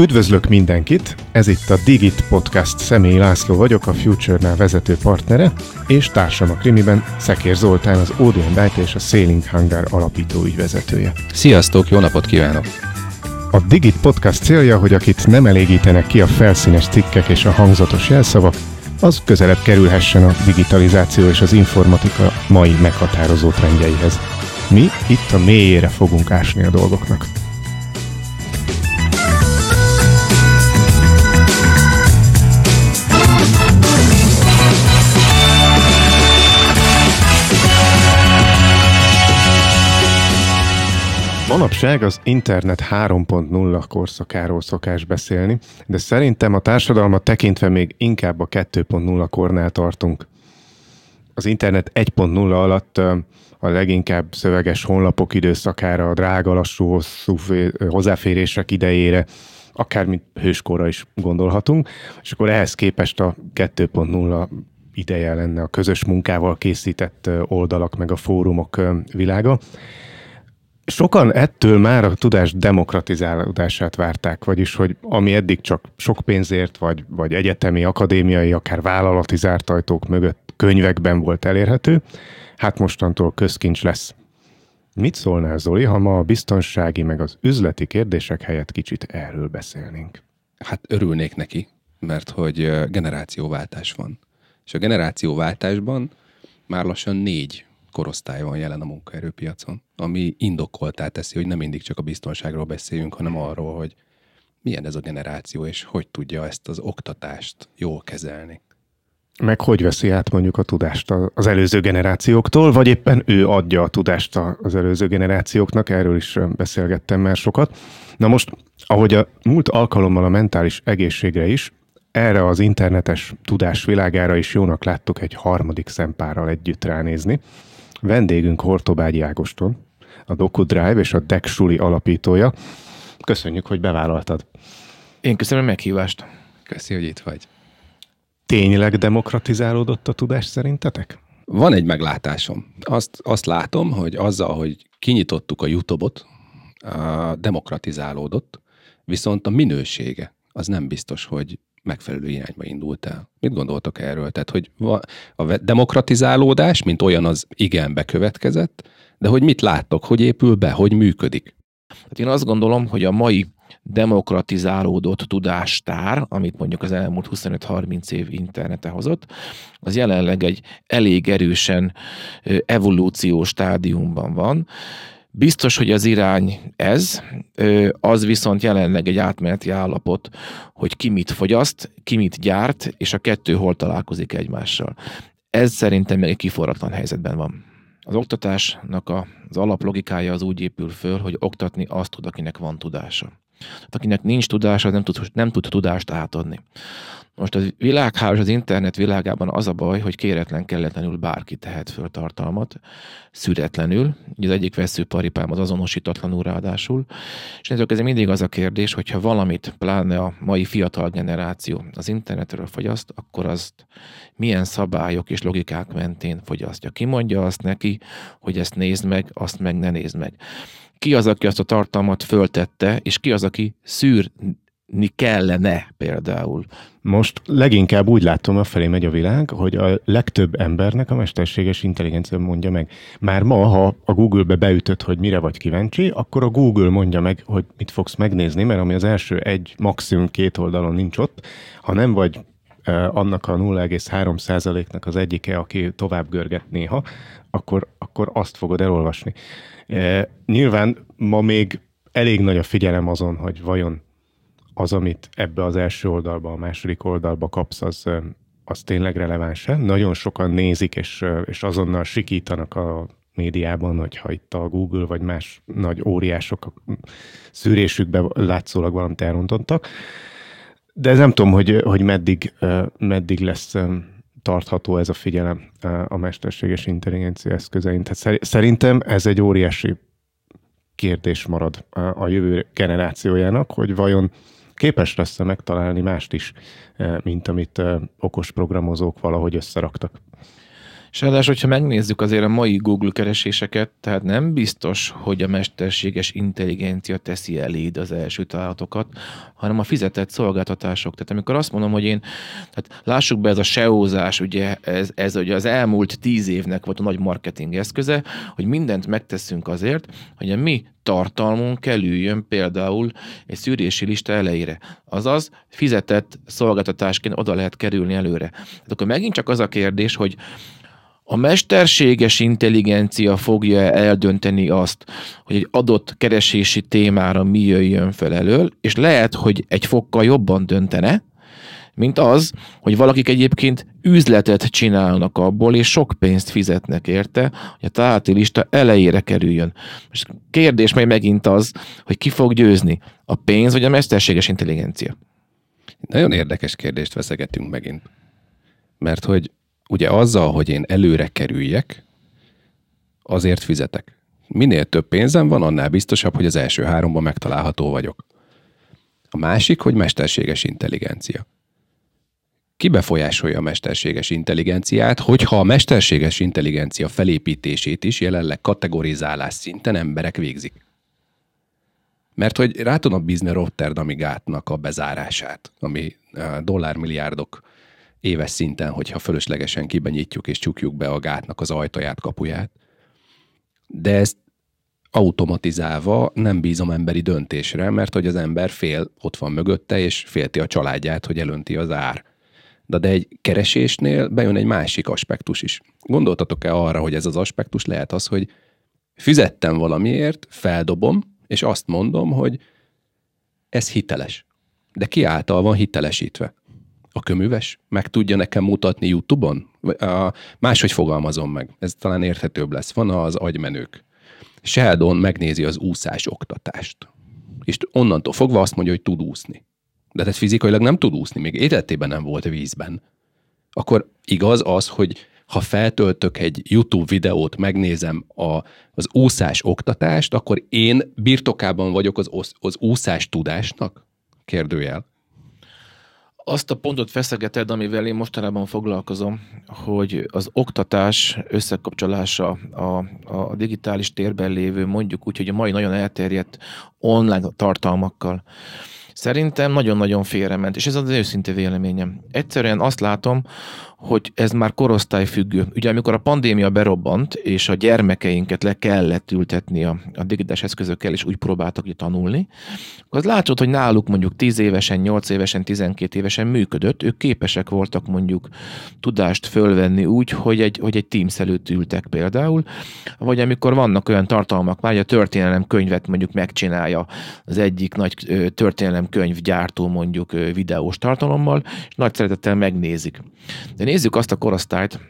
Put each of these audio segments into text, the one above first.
Üdvözlök mindenkit! Ez itt a Digit Podcast. Személyi László vagyok, a Future-nál vezető partnere, és társam a krimiben Szekér Zoltán, az Odeon Dite és a Sailing Hangar alapító ügyvezetője. Sziasztok, jó napot kívánok! A Digit Podcast célja, hogy akit nem elégítenek ki a felszínes cikkek és a hangzatos jelszavak, az közelebb kerülhessen a digitalizáció és az informatika mai meghatározó trendjeihez. Mi itt a mélyére fogunk ásni a dolgoknak. Manapság az internet 3.0 korszakáról szokás beszélni, de szerintem a társadalmat tekintve még inkább a 2.0 kornál tartunk. Az internet 1.0 alatt a leginkább szöveges honlapok időszakára, a drága, lassú, hosszú hozzáférések idejére, akár mint hőskorra is gondolhatunk, és akkor ehhez képest a 2.0 ideje lenne a közös munkával készített oldalak, meg a fórumok világa. Sokan ettől már a tudás demokratizálódását várták, vagyis, hogy ami eddig csak sok pénzért, vagy, vagy egyetemi, akadémiai, akár vállalati zárt ajtók mögött könyvekben volt elérhető, hát mostantól közkincs lesz. Mit szólnál, Zoli, ha ma a biztonsági meg az üzleti kérdések helyett kicsit erről beszélnénk? Hát örülnék neki, mert hogy generációváltás van. És a generációváltásban már lassan négy korosztály van jelen a munkaerőpiacon, ami indokoltá teszi, hogy nem mindig csak a biztonságról beszéljünk, hanem arról, hogy milyen ez a generáció, és hogy tudja ezt az oktatást jól kezelni. Meg hogy veszi át mondjuk a tudást az előző generációktól, vagy éppen ő adja a tudást az előző generációknak, erről is beszélgettem már sokat. Na most, ahogy a múlt alkalommal a mentális egészségre is, erre az internetes tudás világára is jónak láttuk egy harmadik szempárral együtt ránézni. Vendégünk Hortobágyi Ágoston, a DocuDrive és a Deksuli alapítója. Köszönjük, hogy bevállaltad. Én köszönöm a meghívást. Köszi, hogy itt vagy. Tényleg demokratizálódott a tudás szerintetek? Van egy meglátásom. Azt, azt látom, hogy azzal, hogy kinyitottuk a YouTube-ot, demokratizálódott, viszont a minősége az nem biztos, hogy megfelelő irányba indult el. Mit gondoltok erről? Tehát, hogy a demokratizálódás, mint olyan, az igen bekövetkezett, de hogy mit láttok, hogy épül be, hogy működik? Hát én azt gondolom, hogy a mai demokratizálódott tudástár, amit mondjuk az elmúlt 25-30 év internete hozott, az jelenleg egy elég erősen evolúciós stádiumban van, Biztos, hogy az irány ez, az viszont jelenleg egy átmeneti állapot, hogy ki mit fogyaszt, ki mit gyárt, és a kettő hol találkozik egymással. Ez szerintem még egy kiforratlan helyzetben van. Az oktatásnak az alaplogikája az úgy épül föl, hogy oktatni azt tud, akinek van tudása. Akinek nincs tudása, nem tud, nem tud tudást átadni. Most a világhálós, az internet világában az a baj, hogy kéretlen kelletlenül bárki tehet föl tartalmat, szüretlenül. Ugye az egyik veszőparipám az azonosítatlanul ráadásul. És ez mindig az a kérdés, hogyha valamit, pláne a mai fiatal generáció az internetről fogyaszt, akkor azt milyen szabályok és logikák mentén fogyasztja. Ki mondja azt neki, hogy ezt nézd meg, azt meg ne nézd meg ki az, aki azt a tartalmat föltette, és ki az, aki szűr kellene például. Most leginkább úgy látom, a felé megy a világ, hogy a legtöbb embernek a mesterséges intelligencia mondja meg. Már ma, ha a Google-be beütött, hogy mire vagy kíváncsi, akkor a Google mondja meg, hogy mit fogsz megnézni, mert ami az első egy, maximum két oldalon nincs ott, ha nem vagy annak a 0,3%-nak az egyike, aki tovább görget néha, akkor, akkor azt fogod elolvasni. E, nyilván ma még elég nagy a figyelem azon, hogy vajon az, amit ebbe az első oldalba, a második oldalba kapsz, az, az tényleg releváns-e? Nagyon sokan nézik, és, és azonnal sikítanak a médiában, hogyha itt a Google vagy más nagy óriások szűrésükbe látszólag valamit elrontottak. De nem tudom, hogy, hogy meddig, meddig lesz tartható ez a figyelem a mesterséges intelligencia eszközein. Tehát szerintem ez egy óriási kérdés marad a jövő generációjának, hogy vajon képes lesz-e megtalálni mást is, mint amit okos programozók valahogy összeraktak. És ráadásul, hogyha megnézzük azért a mai Google kereséseket, tehát nem biztos, hogy a mesterséges intelligencia teszi eléd az első találatokat, hanem a fizetett szolgáltatások. Tehát amikor azt mondom, hogy én, tehát lássuk be ez a SEO-zás, ugye ez, ez ugye az elmúlt tíz évnek volt a nagy marketing eszköze, hogy mindent megteszünk azért, hogy a mi tartalmunk kerüljön például egy szűrési lista elejére. Azaz fizetett szolgáltatásként oda lehet kerülni előre. Tehát akkor megint csak az a kérdés, hogy a mesterséges intelligencia fogja eldönteni azt, hogy egy adott keresési témára mi jöjjön fel elől, és lehet, hogy egy fokkal jobban döntene, mint az, hogy valakik egyébként üzletet csinálnak abból, és sok pénzt fizetnek érte, hogy a találati lista elejére kerüljön. Most kérdés majd megint az, hogy ki fog győzni, a pénz vagy a mesterséges intelligencia? Nagyon érdekes kérdést veszegetünk megint. Mert hogy ugye azzal, hogy én előre kerüljek, azért fizetek. Minél több pénzem van, annál biztosabb, hogy az első háromban megtalálható vagyok. A másik, hogy mesterséges intelligencia. Ki befolyásolja a mesterséges intelligenciát, hogyha a mesterséges intelligencia felépítését is jelenleg kategorizálás szinten emberek végzik? Mert hogy rá tudom bízni Rotterdami gátnak a bezárását, ami dollármilliárdok éves szinten, hogyha fölöslegesen kibenyitjuk és csukjuk be a gátnak az ajtaját, kapuját. De ezt automatizálva nem bízom emberi döntésre, mert hogy az ember fél, ott van mögötte, és félti a családját, hogy elönti az ár. De, de egy keresésnél bejön egy másik aspektus is. Gondoltatok-e arra, hogy ez az aspektus lehet az, hogy fizettem valamiért, feldobom, és azt mondom, hogy ez hiteles. De ki által van hitelesítve? A köműves meg tudja nekem mutatni YouTube-on? A, máshogy fogalmazom meg, ez talán érthetőbb lesz. Van az agymenők. Sheldon megnézi az úszás oktatást. És onnantól fogva azt mondja, hogy tud úszni. De tehát fizikailag nem tud úszni, még életében nem volt vízben. Akkor igaz az, hogy ha feltöltök egy YouTube videót, megnézem a, az úszás oktatást, akkor én birtokában vagyok az, az úszás tudásnak? Kérdőjel azt a pontot feszegeted, amivel én mostanában foglalkozom, hogy az oktatás összekapcsolása a, a digitális térben lévő, mondjuk úgy, hogy a mai nagyon elterjedt online tartalmakkal. Szerintem nagyon-nagyon félrement, és ez az őszinte véleményem. Egyszerűen azt látom, hogy ez már korosztályfüggő. Ugye amikor a pandémia berobbant, és a gyermekeinket le kellett ültetni a, a digitális eszközökkel, és úgy próbáltak ugye tanulni, az látszott, hogy náluk mondjuk 10 évesen, 8 évesen, 12 évesen működött, ők képesek voltak mondjuk tudást fölvenni úgy, hogy egy, hogy egy Teams előtt ültek például, vagy amikor vannak olyan tartalmak, már a történelem könyvet mondjuk megcsinálja az egyik nagy történelem könyvgyártó mondjuk videós tartalommal, és nagy szeretettel megnézik. De nézzük azt a korosztályt,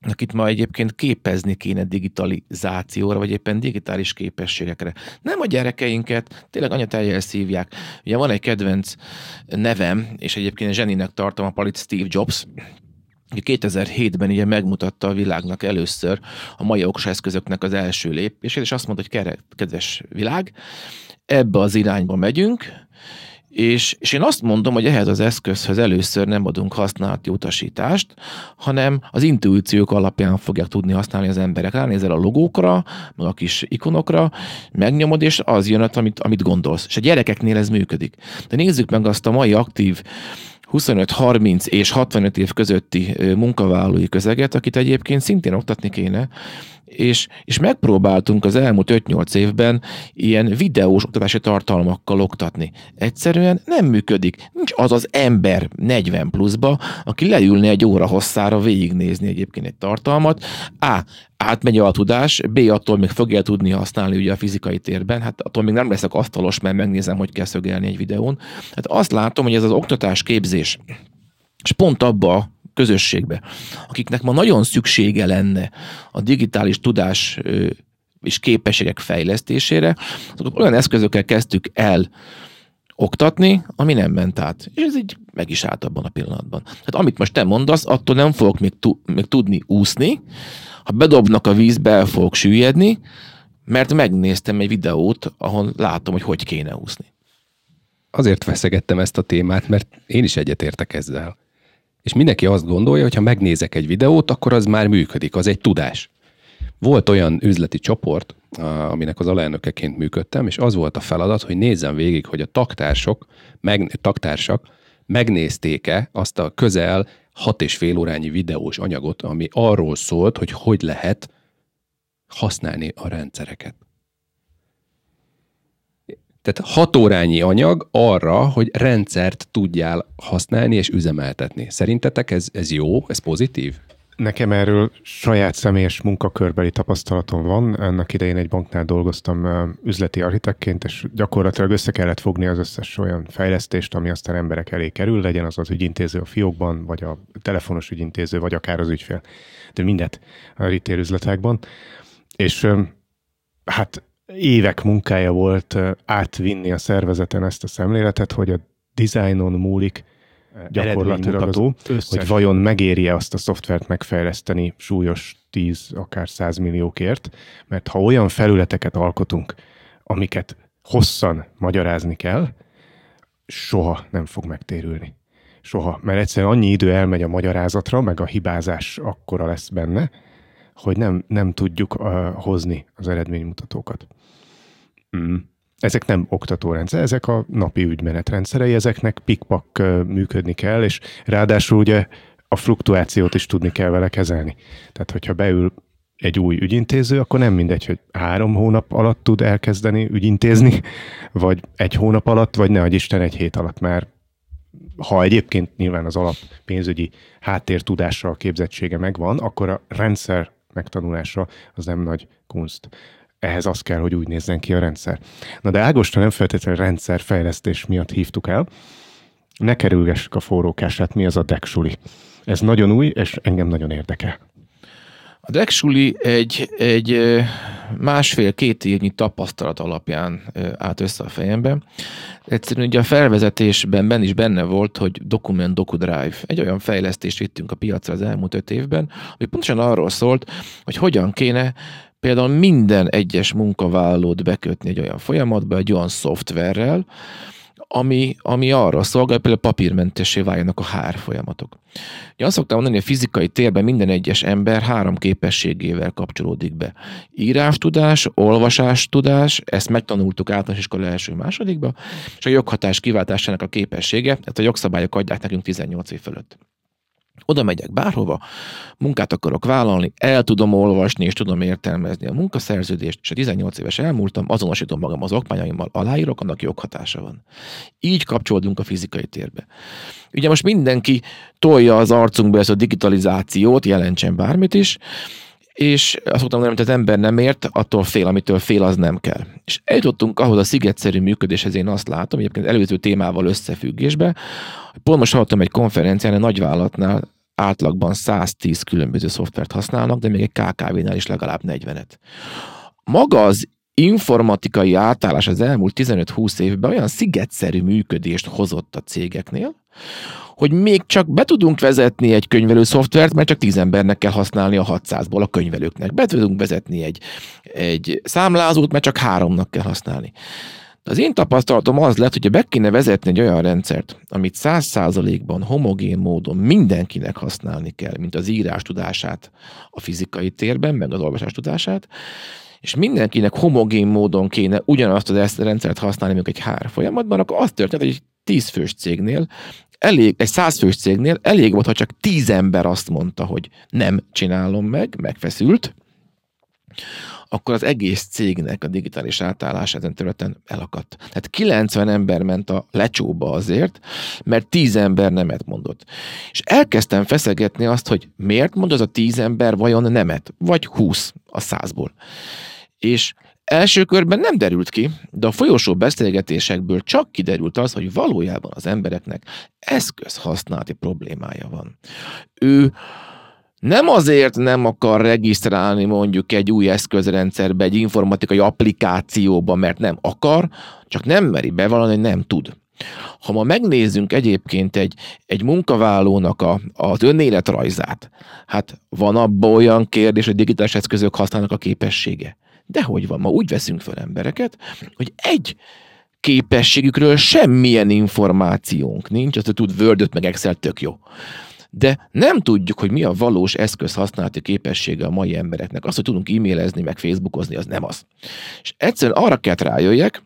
akit ma egyébként képezni kéne digitalizációra, vagy éppen digitális képességekre. Nem a gyerekeinket, tényleg anyateljel szívják. Ugye van egy kedvenc nevem, és egyébként zseninek tartom a palit Steve Jobs, 2007-ben ugye megmutatta a világnak először a mai okos eszközöknek az első lépését, és azt mondta, hogy kedves világ, ebbe az irányba megyünk, és, és én azt mondom, hogy ehhez az eszközhöz először nem adunk használati utasítást, hanem az intuíciók alapján fogják tudni használni az emberek. Ránézel a logókra, meg a kis ikonokra, megnyomod, és az jön, amit, amit gondolsz. És a gyerekeknél ez működik. De nézzük meg azt a mai aktív 25-30 és 65 év közötti munkavállalói közeget, akit egyébként szintén oktatni kéne, és, és megpróbáltunk az elmúlt 5-8 évben ilyen videós oktatási tartalmakkal oktatni. Egyszerűen nem működik. Nincs az az ember 40 pluszba, aki leülne egy óra hosszára végignézni egyébként egy tartalmat. A. Átmegy a tudás, B. Attól még fogja tudni használni ugye a fizikai térben, hát attól még nem leszek asztalos, mert megnézem, hogy kell szögelni egy videón. Hát azt látom, hogy ez az oktatás képzés és pont abba közösségbe, akiknek ma nagyon szüksége lenne a digitális tudás és képességek fejlesztésére, azok olyan eszközökkel kezdtük el oktatni, ami nem ment át. És ez így meg is állt abban a pillanatban. Tehát amit most te mondasz, attól nem fogok még, tu- még tudni úszni, ha bedobnak a vízbe, el fogok süllyedni, mert megnéztem egy videót, ahol látom, hogy hogy kéne úszni. Azért veszegettem ezt a témát, mert én is egyetértek ezzel. És mindenki azt gondolja, hogy ha megnézek egy videót, akkor az már működik, az egy tudás. Volt olyan üzleti csoport, aminek az alelnökeként működtem, és az volt a feladat, hogy nézzem végig, hogy a taktársok, meg, taktársak megnézték-e azt a közel hat és fél órányi videós anyagot, ami arról szólt, hogy hogy lehet használni a rendszereket. Tehát hat órányi anyag arra, hogy rendszert tudjál használni és üzemeltetni. Szerintetek ez, ez jó, ez pozitív? Nekem erről saját személyes munkakörbeli tapasztalatom van. Ennek idején egy banknál dolgoztam üzleti architektként, és gyakorlatilag össze kellett fogni az összes olyan fejlesztést, ami aztán emberek elé kerül, legyen az az ügyintéző a fiókban, vagy a telefonos ügyintéző, vagy akár az ügyfél. De mindet a retail üzletekben. És hát évek munkája volt átvinni a szervezeten ezt a szemléletet, hogy a designon múlik, gyakorlatilag az, hogy vajon megéri-e azt a szoftvert megfejleszteni súlyos 10, akár 100 milliókért, mert ha olyan felületeket alkotunk, amiket hosszan magyarázni kell, soha nem fog megtérülni. Soha. Mert egyszerűen annyi idő elmegy a magyarázatra, meg a hibázás akkora lesz benne, hogy nem, nem tudjuk uh, hozni az eredménymutatókat. Mm ezek nem oktatórendszer, ezek a napi ügymenetrendszerei, ezeknek pikpak működni kell, és ráadásul ugye a fluktuációt is tudni kell vele kezelni. Tehát, hogyha beül egy új ügyintéző, akkor nem mindegy, hogy három hónap alatt tud elkezdeni ügyintézni, vagy egy hónap alatt, vagy ne Isten egy hét alatt, mert ha egyébként nyilván az alap pénzügyi háttértudással képzettsége megvan, akkor a rendszer megtanulása az nem nagy kunst ehhez az kell, hogy úgy nézzen ki a rendszer. Na de Ágoston nem feltétlenül rendszerfejlesztés miatt hívtuk el. Ne kerülgessük a forrókását, mi az a Deksuli. Ez nagyon új, és engem nagyon érdekel. A Deksuli egy, egy másfél-két évnyi tapasztalat alapján állt össze a fejembe. Egyszerűen ugye a felvezetésben ben is benne volt, hogy Document DocuDrive. Egy olyan fejlesztést vittünk a piacra az elmúlt öt évben, ami pontosan arról szólt, hogy hogyan kéne például minden egyes munkavállalót bekötni egy olyan folyamatba, egy olyan szoftverrel, ami, ami arra szolgál, például papírmentessé váljanak a HR folyamatok. Ugye azt szoktam mondani, hogy a fizikai térben minden egyes ember három képességével kapcsolódik be. Írástudás, olvasástudás, ezt megtanultuk általános iskola első másodikba, és a joghatás kiváltásának a képessége, tehát a jogszabályok adják nekünk 18 év fölött. Oda megyek bárhova, munkát akarok vállalni, el tudom olvasni és tudom értelmezni a munkaszerződést, és a 18 éves elmúltam, azonosítom magam az okmányaimmal, aláírok, annak joghatása van. Így kapcsolódunk a fizikai térbe. Ugye most mindenki tolja az arcunkba ezt a digitalizációt, jelentsen bármit is, és azt mondtam, hogy az ember nem ért, attól fél, amitől fél, az nem kell. És eljutottunk ahhoz a szigetszerű működéshez, én azt látom, egyébként előző témával összefüggésbe, hogy pont most hallottam egy konferencián, egy nagyvállalatnál átlagban 110 különböző szoftvert használnak, de még egy KKV-nál is legalább 40-et. Maga az informatikai átállás az elmúlt 15-20 évben olyan szigetszerű működést hozott a cégeknél, hogy még csak be tudunk vezetni egy könyvelő szoftvert, mert csak 10 embernek kell használni a 600-ból a könyvelőknek. Be tudunk vezetni egy, egy számlázót, mert csak háromnak kell használni. De az én tapasztalatom az lett, hogy be kéne vezetni egy olyan rendszert, amit száz százalékban homogén módon mindenkinek használni kell, mint az írás tudását a fizikai térben, meg az olvasás tudását, és mindenkinek homogén módon kéne ugyanazt az rendszert használni, mint egy hár folyamatban, akkor az történt, hogy egy tízfős cégnél elég, egy százfős cégnél elég volt, ha csak tíz ember azt mondta, hogy nem csinálom meg, megfeszült, akkor az egész cégnek a digitális átállás ezen területen elakadt. Tehát 90 ember ment a lecsóba azért, mert 10 ember nemet mondott. És elkezdtem feszegetni azt, hogy miért mond az a 10 ember vajon nemet, vagy 20 a százból. És Első körben nem derült ki, de a folyosó beszélgetésekből csak kiderült az, hogy valójában az embereknek eszközhasználati problémája van. Ő nem azért nem akar regisztrálni mondjuk egy új eszközrendszerbe, egy informatikai applikációba, mert nem akar, csak nem meri bevallani, hogy nem tud. Ha ma megnézzünk egyébként egy, egy munkavállalónak a, az önéletrajzát, hát van abban olyan kérdés, hogy digitális eszközök használnak a képessége. De hogy van, ma úgy veszünk fel embereket, hogy egy képességükről semmilyen információnk nincs, azt tud word meg Excel tök jó de nem tudjuk, hogy mi a valós eszköz használati képessége a mai embereknek. Az, hogy tudunk e-mailezni, meg facebookozni, az nem az. És egyszerűen arra kell rájöjjek,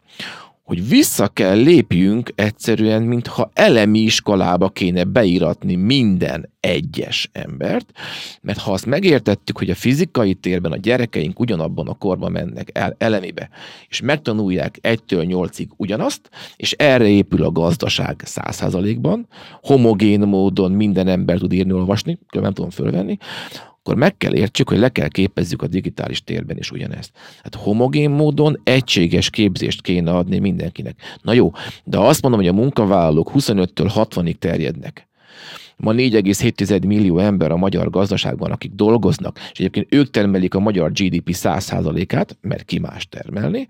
hogy vissza kell lépjünk egyszerűen, mintha elemi iskolába kéne beíratni minden egyes embert, mert ha azt megértettük, hogy a fizikai térben a gyerekeink ugyanabban a korban mennek el elemibe, és megtanulják egytől nyolcig ugyanazt, és erre épül a gazdaság százszázalékban, homogén módon minden ember tud írni, olvasni, nem tudom fölvenni, akkor meg kell értsük, hogy le kell képezzük a digitális térben is ugyanezt. Hát homogén módon egységes képzést kéne adni mindenkinek. Na jó, de azt mondom, hogy a munkavállalók 25-től 60-ig terjednek, Ma 4,7 millió ember a magyar gazdaságban, akik dolgoznak, és egyébként ők termelik a magyar GDP 100%-át, mert ki más termelni,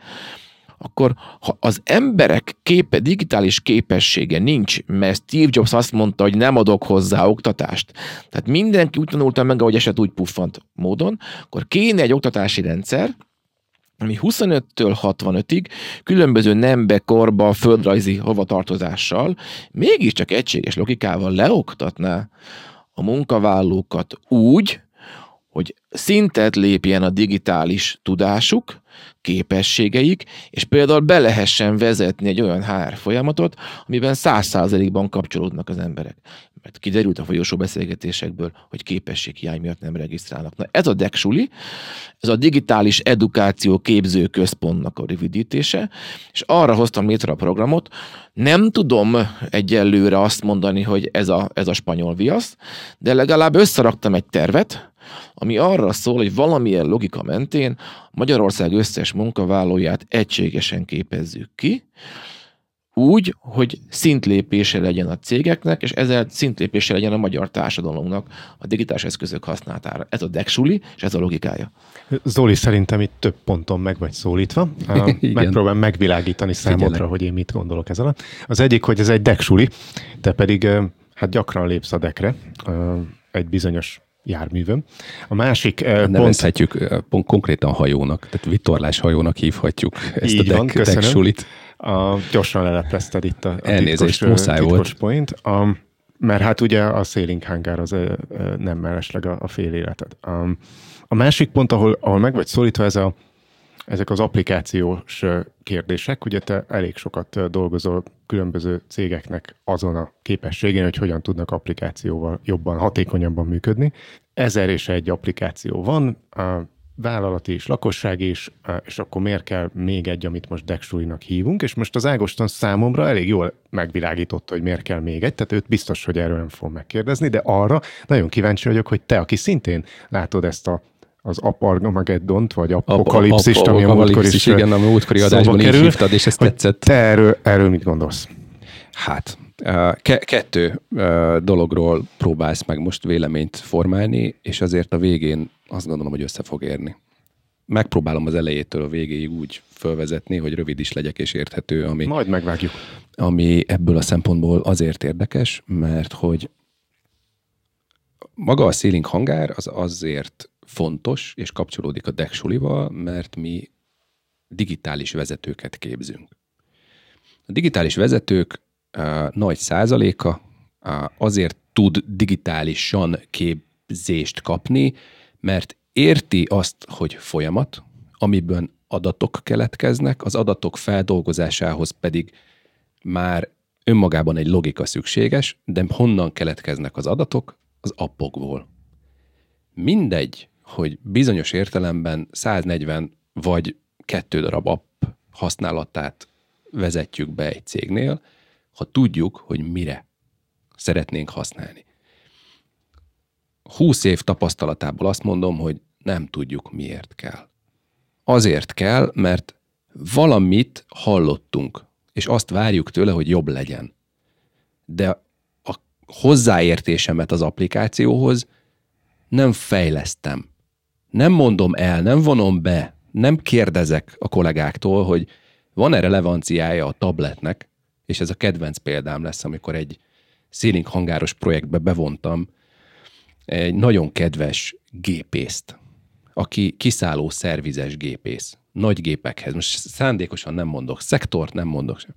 akkor ha az emberek képe, digitális képessége nincs, mert Steve Jobs azt mondta, hogy nem adok hozzá oktatást, tehát mindenki úgy tanulta meg, ahogy eset úgy puffant módon, akkor kéne egy oktatási rendszer, ami 25-től 65-ig különböző nembe, korba, földrajzi hovatartozással mégiscsak egységes logikával leoktatná a munkavállalókat úgy, hogy szintet lépjen a digitális tudásuk, képességeik, és például be lehessen vezetni egy olyan HR folyamatot, amiben száz százalékban kapcsolódnak az emberek. Mert kiderült a folyosó beszélgetésekből, hogy képességhiány miatt nem regisztrálnak. Na ez a DEXULI, ez a Digitális Edukáció Képző Központnak a rövidítése, és arra hoztam létre a programot, nem tudom egyelőre azt mondani, hogy ez a, ez a spanyol viasz, de legalább összeraktam egy tervet, ami arra szól, hogy valamilyen logika mentén Magyarország összes munkavállalóját egységesen képezzük ki, úgy, hogy szintlépése legyen a cégeknek, és ezzel szintlépése legyen a magyar társadalomnak a digitális eszközök használatára. Ez a deksuli, és ez a logikája. Zoli, szerintem itt több ponton meg vagy szólítva. Megpróbálom megvilágítani számodra, Figyelek. hogy én mit gondolok ez alatt. Az egyik, hogy ez egy deksuli, te pedig hát gyakran lépsz a dekre egy bizonyos járművöm. A másik uh, Nevezhetjük pont... pont konkrétan hajónak, tehát vitorlás hajónak hívhatjuk ezt Így a van, deck, sulit. A, gyorsan leleplezted itt a, a Elnézést, titkos, muszáj titkos volt. point. A, mert hát ugye a sailing hangar az nem mellesleg a, a fél életed. A, a másik pont, ahol, ahol meg vagy szólítva, ez a, ezek az applikációs kérdések. Ugye te elég sokat dolgozol különböző cégeknek azon a képességén, hogy hogyan tudnak applikációval jobban, hatékonyabban működni. Ezer és egy applikáció van, a vállalati és lakosság is, és akkor miért kell még egy, amit most Dexulinak hívunk, és most az Ágoston számomra elég jól megvilágította, hogy miért kell még egy, tehát őt biztos, hogy erről nem fog megkérdezni, de arra nagyon kíváncsi vagyok, hogy te, aki szintén látod ezt a az Aparmageddont, vagy Apokalipszist, ami a múltkor is igen, a múltkori adásban kerül, hívtad, és ezt tetszett. Te erről, erről mit gondolsz? Hát, ke- kettő dologról próbálsz meg most véleményt formálni, és azért a végén azt gondolom, hogy össze fog érni. Megpróbálom az elejétől a végéig úgy fölvezetni, hogy rövid is legyek és érthető, ami, Majd megvágjuk. ami ebből a szempontból azért érdekes, mert hogy maga a ceiling hangár az azért fontos, és kapcsolódik a Dexulival, mert mi digitális vezetőket képzünk. A digitális vezetők uh, nagy százaléka azért tud digitálisan képzést kapni, mert érti azt, hogy folyamat, amiben adatok keletkeznek, az adatok feldolgozásához pedig már önmagában egy logika szükséges, de honnan keletkeznek az adatok? Az appokból. Mindegy, hogy bizonyos értelemben 140 vagy kettő darab app használatát vezetjük be egy cégnél, ha tudjuk, hogy mire szeretnénk használni. 20 év tapasztalatából azt mondom, hogy nem tudjuk, miért kell. Azért kell, mert valamit hallottunk, és azt várjuk tőle, hogy jobb legyen. De a hozzáértésemet az applikációhoz nem fejlesztem. Nem mondom el, nem vonom be, nem kérdezek a kollégáktól, hogy van-e relevanciája a tabletnek, és ez a kedvenc példám lesz, amikor egy széling hangáros projektbe bevontam egy nagyon kedves gépészt, aki kiszálló szervizes gépész, nagy gépekhez. Most szándékosan nem mondok, szektort nem mondok sem.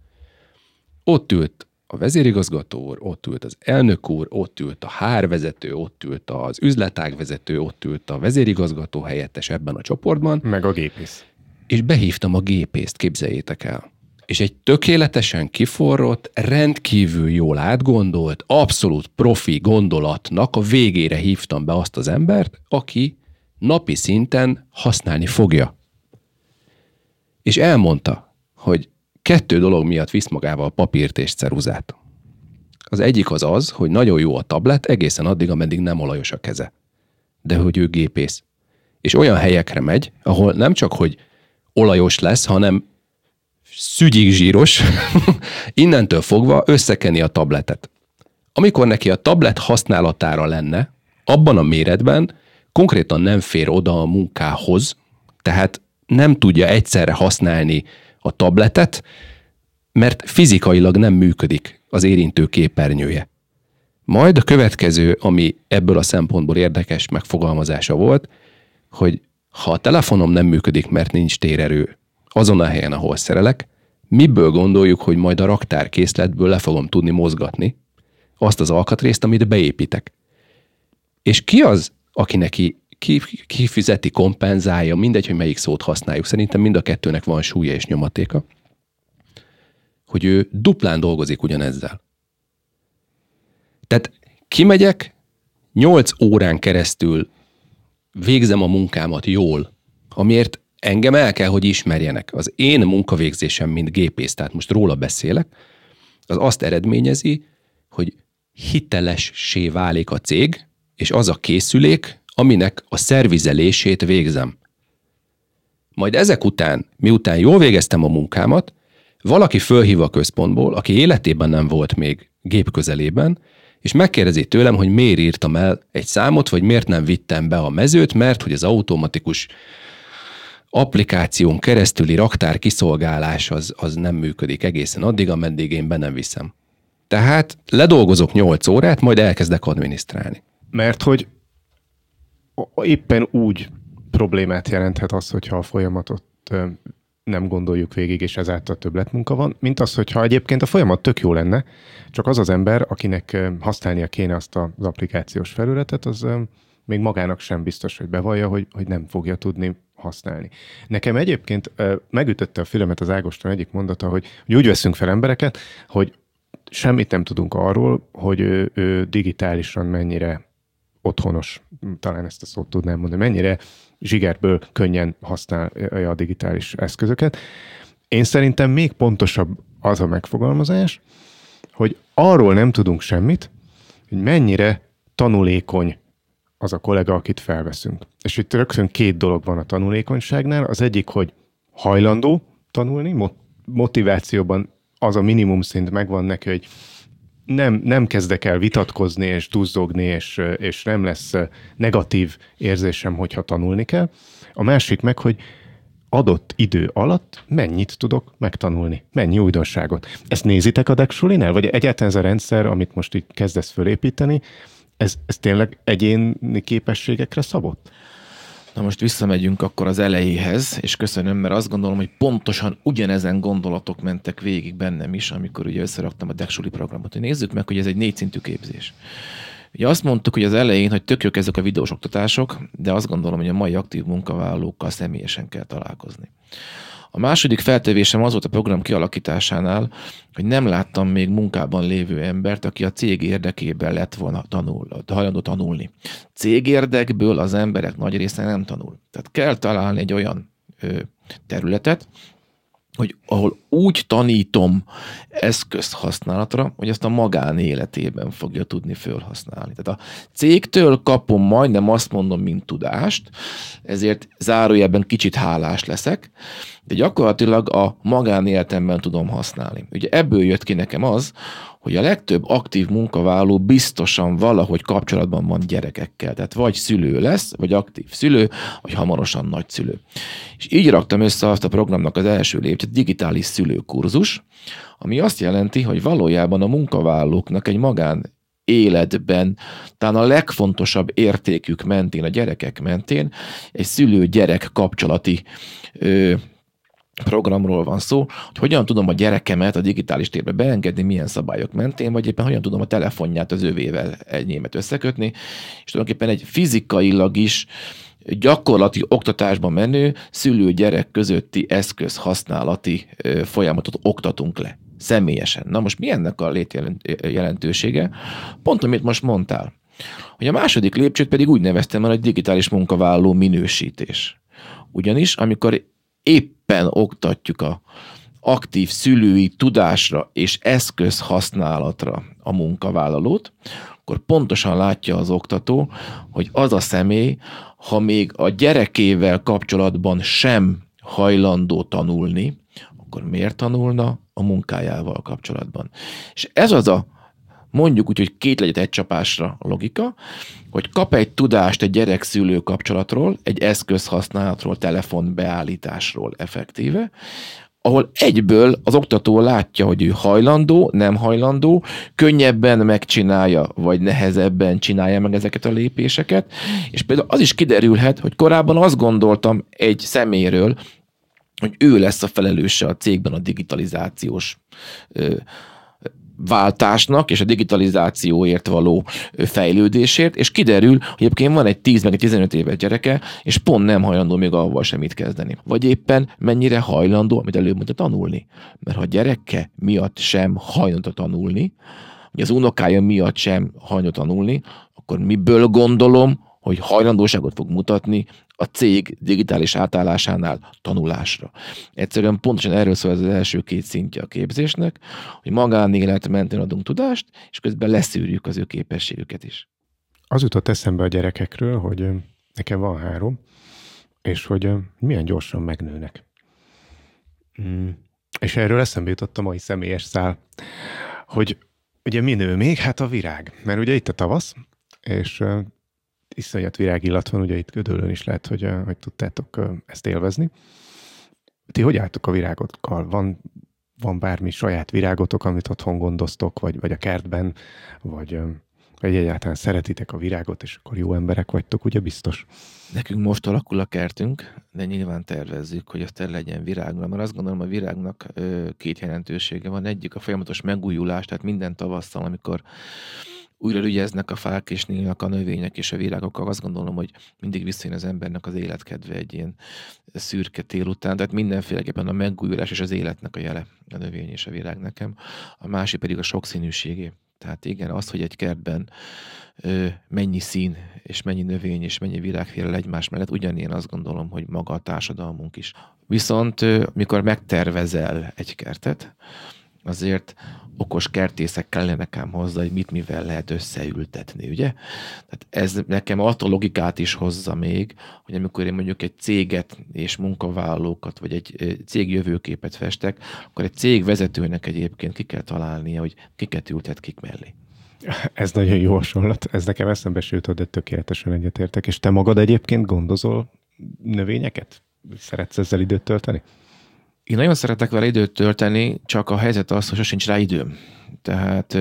Ott ült a vezérigazgató úr, ott ült az elnök úr, ott ült a hárvezető, ott ült az üzletágvezető, ott ült a vezérigazgató helyettes ebben a csoportban, Meg a gépész. és behívtam a gépészt, képzeljétek el. És egy tökéletesen kiforrott, rendkívül jól átgondolt, abszolút profi gondolatnak a végére hívtam be azt az embert, aki napi szinten használni fogja. És elmondta, hogy kettő dolog miatt visz magával papírt és ceruzát. Az egyik az az, hogy nagyon jó a tablet egészen addig, ameddig nem olajos a keze. De hogy ő gépész. És olyan helyekre megy, ahol nem csak, hogy olajos lesz, hanem szügyig zsíros, innentől fogva összekeni a tabletet. Amikor neki a tablet használatára lenne, abban a méretben konkrétan nem fér oda a munkához, tehát nem tudja egyszerre használni a tabletet, mert fizikailag nem működik az érintő képernyője. Majd a következő, ami ebből a szempontból érdekes megfogalmazása volt, hogy ha a telefonom nem működik, mert nincs térerő azon a helyen, ahol szerelek, miből gondoljuk, hogy majd a raktárkészletből le fogom tudni mozgatni azt az alkatrészt, amit beépítek. És ki az, aki neki ki, kifizeti, kompenzálja, mindegy, hogy melyik szót használjuk. Szerintem mind a kettőnek van súlya és nyomatéka, hogy ő duplán dolgozik ugyanezzel. Tehát kimegyek, 8 órán keresztül végzem a munkámat jól, amiért engem el kell, hogy ismerjenek. Az én munkavégzésem, mint gépész, tehát most róla beszélek, az azt eredményezi, hogy hitelessé válik a cég, és az a készülék, aminek a szervizelését végzem. Majd ezek után, miután jól végeztem a munkámat, valaki fölhív a központból, aki életében nem volt még gép közelében, és megkérdezi tőlem, hogy miért írtam el egy számot, vagy miért nem vittem be a mezőt, mert hogy az automatikus applikáción keresztüli raktár kiszolgálás az, az nem működik egészen addig, ameddig én be nem viszem. Tehát ledolgozok 8 órát, majd elkezdek adminisztrálni. Mert hogy éppen úgy problémát jelenthet az, hogyha a folyamatot nem gondoljuk végig, és ezáltal többletmunka van, mint az, hogyha egyébként a folyamat tök jó lenne, csak az az ember, akinek használnia kéne azt az applikációs felületet, az még magának sem biztos, hogy bevallja, hogy, hogy nem fogja tudni használni. Nekem egyébként megütötte a fülemet az Ágoston egyik mondata, hogy, hogy úgy veszünk fel embereket, hogy semmit nem tudunk arról, hogy ő, ő digitálisan mennyire otthonos, talán ezt a szót tudnám mondani, mennyire zsigerből könnyen használja a digitális eszközöket. Én szerintem még pontosabb az a megfogalmazás, hogy arról nem tudunk semmit, hogy mennyire tanulékony az a kollega, akit felveszünk. És itt rögtön két dolog van a tanulékonyságnál. Az egyik, hogy hajlandó tanulni, motivációban az a minimum szint megvan neki, hogy nem, nem kezdek el vitatkozni és duzzogni, és, és nem lesz negatív érzésem, hogyha tanulni kell. A másik meg, hogy adott idő alatt mennyit tudok megtanulni, mennyi újdonságot. Ezt nézitek a Dexulinál, vagy egyáltalán ez a rendszer, amit most így kezdesz fölépíteni, ez, ez tényleg egyéni képességekre szabott? Na most visszamegyünk akkor az elejéhez, és köszönöm, mert azt gondolom, hogy pontosan ugyanezen gondolatok mentek végig bennem is, amikor ugye összeraktam a Dexuli programot. Nézzük meg, hogy ez egy négyszintű képzés. Ugye azt mondtuk, hogy az elején, hogy tök jók ezek a videós oktatások, de azt gondolom, hogy a mai aktív munkavállalókkal személyesen kell találkozni. A második feltevésem az volt a program kialakításánál, hogy nem láttam még munkában lévő embert, aki a cég érdekében lett volna tanul, hajlandó tanulni. Cégérdekből az emberek nagy része nem tanul. Tehát kell találni egy olyan ö, területet, hogy ahol úgy tanítom eszközt használatra, hogy azt a magánéletében fogja tudni felhasználni. Tehát a cégtől kapom majdnem azt mondom, mint tudást, ezért zárójelben kicsit hálás leszek, de gyakorlatilag a magánéletemben tudom használni. Ugye ebből jött ki nekem az, hogy a legtöbb aktív munkavállaló biztosan valahogy kapcsolatban van gyerekekkel. Tehát vagy szülő lesz, vagy aktív szülő, vagy hamarosan nagyszülő. És így raktam össze azt a programnak az első lépcsőt, digitális szülőkurzus, ami azt jelenti, hogy valójában a munkavállalóknak egy magán életben, talán a legfontosabb értékük mentén, a gyerekek mentén egy szülő-gyerek kapcsolati ö, programról van szó, hogy hogyan tudom a gyerekemet a digitális térbe beengedni, milyen szabályok mentén, vagy éppen hogyan tudom a telefonját az övével enyémet összekötni, és tulajdonképpen egy fizikailag is gyakorlati oktatásban menő szülő-gyerek közötti eszköz használati folyamatot oktatunk le személyesen. Na most mi ennek a létjelentősége? Pont amit most mondtál. Hogy a második lépcsőt pedig úgy neveztem el, hogy digitális munkavállaló minősítés. Ugyanis, amikor éppen oktatjuk a aktív szülői tudásra és eszköz használatra a munkavállalót, akkor pontosan látja az oktató, hogy az a személy, ha még a gyerekével kapcsolatban sem hajlandó tanulni, akkor miért tanulna a munkájával kapcsolatban? És ez az a mondjuk úgy, hogy két legyet egy csapásra a logika, hogy kap egy tudást egy gyerek-szülő kapcsolatról, egy eszköz használatról, telefon beállításról effektíve, ahol egyből az oktató látja, hogy ő hajlandó, nem hajlandó, könnyebben megcsinálja, vagy nehezebben csinálja meg ezeket a lépéseket, és például az is kiderülhet, hogy korábban azt gondoltam egy szeméről, hogy ő lesz a felelőse a cégben a digitalizációs váltásnak és a digitalizációért való fejlődésért, és kiderül, hogy egyébként van egy 10 meg egy 15 éves gyereke, és pont nem hajlandó még avval semmit kezdeni. Vagy éppen mennyire hajlandó, amit előbb mondta, tanulni. Mert ha gyereke miatt sem hajlandó tanulni, vagy az unokája miatt sem hajlandó tanulni, akkor miből gondolom, hogy hajlandóságot fog mutatni a cég digitális átállásánál tanulásra. Egyszerűen pontosan erről szól ez az első két szintje a képzésnek, hogy magánélet mentén adunk tudást, és közben leszűrjük az ő képességüket is. Az jutott eszembe a gyerekekről, hogy nekem van három, és hogy milyen gyorsan megnőnek. Mm. És erről eszembe jutott a mai személyes szál, hogy ugye mi nő még? Hát a virág. Mert ugye itt a tavasz, és iszonyat virágillat van, ugye itt Gödöllön is lehet, hogy, hogy tudtátok ezt élvezni. Ti hogy álltok a virágokkal? Van, van bármi saját virágotok, amit otthon gondoztok, vagy, vagy a kertben, vagy, vagy egyáltalán szeretitek a virágot, és akkor jó emberek vagytok, ugye biztos? Nekünk most alakul a kertünk, de nyilván tervezzük, hogy azt el legyen virágban, mert azt gondolom a virágnak két jelentősége van. Egyik a folyamatos megújulás, tehát minden tavasszal, amikor újra ügyeznek a fák és nyílnak a növények és a virágok, azt gondolom, hogy mindig visszajön az embernek az életkedve egy ilyen szürke tél után, tehát mindenféleképpen a megújulás és az életnek a jele a növény és a virág nekem. A másik pedig a sokszínűségé. Tehát igen, az, hogy egy kertben ö, mennyi szín, és mennyi növény, és mennyi virág fér el egymás mellett, ugyanilyen azt gondolom, hogy maga a társadalmunk is. Viszont ö, mikor megtervezel egy kertet, azért okos kertészek kellenek ám hozzá, hogy mit mivel lehet összeültetni, ugye? Tehát ez nekem attól logikát is hozza még, hogy amikor én mondjuk egy céget és munkavállalókat, vagy egy cég jövőképet festek, akkor egy cég vezetőnek egyébként ki kell találnia, hogy kiket ültet kik mellé. Ez nagyon jó hasonlat. Ez nekem eszembe sőt, de tökéletesen egyetértek. És te magad egyébként gondozol növényeket? Szeretsz ezzel időt tölteni? Én nagyon szeretek vele időt tölteni, csak a helyzet az, hogy sosincs rá időm. Tehát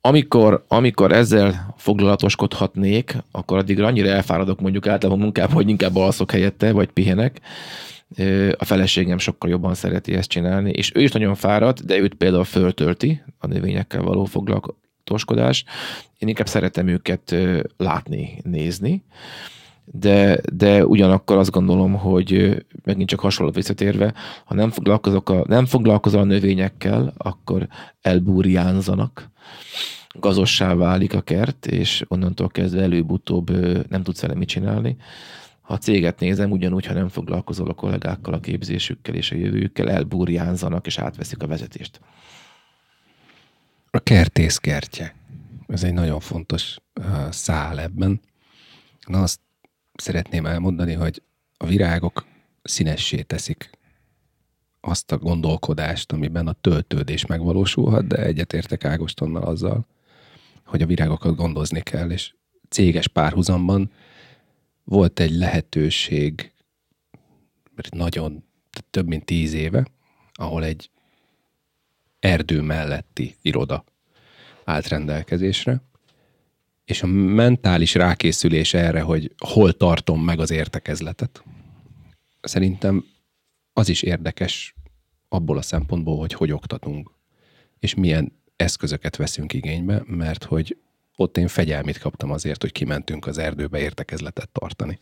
amikor, amikor ezzel foglalatoskodhatnék, akkor addigra annyira elfáradok mondjuk általában munkában, hogy inkább alszok helyette, vagy pihenek. A feleségem sokkal jobban szereti ezt csinálni, és ő is nagyon fárad, de őt például föltölti a növényekkel való foglalatoskodás. Én inkább szeretem őket látni, nézni de, de ugyanakkor azt gondolom, hogy megint csak hasonló visszatérve, ha nem foglalkozok a, nem foglalkozol a növényekkel, akkor elbúrjánzanak, gazossá válik a kert, és onnantól kezdve előbb-utóbb nem tudsz vele mit csinálni. Ha a céget nézem, ugyanúgy, ha nem foglalkozol a kollégákkal, a képzésükkel és a jövőjükkel, elbúrjánzanak és átveszik a vezetést. A kertész kertje. Ez egy nagyon fontos szál ebben. Na azt szeretném elmondani, hogy a virágok színessé teszik azt a gondolkodást, amiben a töltődés megvalósulhat, de egyetértek Ágostonnal azzal, hogy a virágokat gondozni kell, és céges párhuzamban volt egy lehetőség, nagyon, több mint tíz éve, ahol egy erdő melletti iroda állt rendelkezésre, és a mentális rákészülés erre, hogy hol tartom meg az értekezletet, szerintem az is érdekes abból a szempontból, hogy hogy oktatunk, és milyen eszközöket veszünk igénybe, mert hogy ott én fegyelmit kaptam azért, hogy kimentünk az erdőbe értekezletet tartani.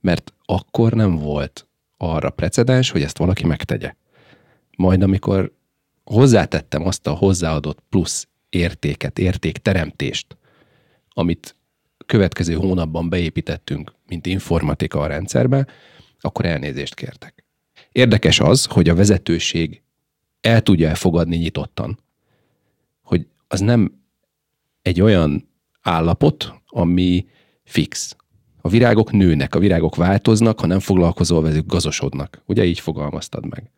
Mert akkor nem volt arra precedens, hogy ezt valaki megtegye. Majd amikor hozzátettem azt a hozzáadott plusz értéket, értékteremtést, amit következő hónapban beépítettünk, mint informatika a rendszerbe, akkor elnézést kértek. Érdekes az, hogy a vezetőség el tudja elfogadni nyitottan, hogy az nem egy olyan állapot, ami fix. A virágok nőnek, a virágok változnak, ha nem foglalkozol velük, gazosodnak. Ugye így fogalmaztad meg.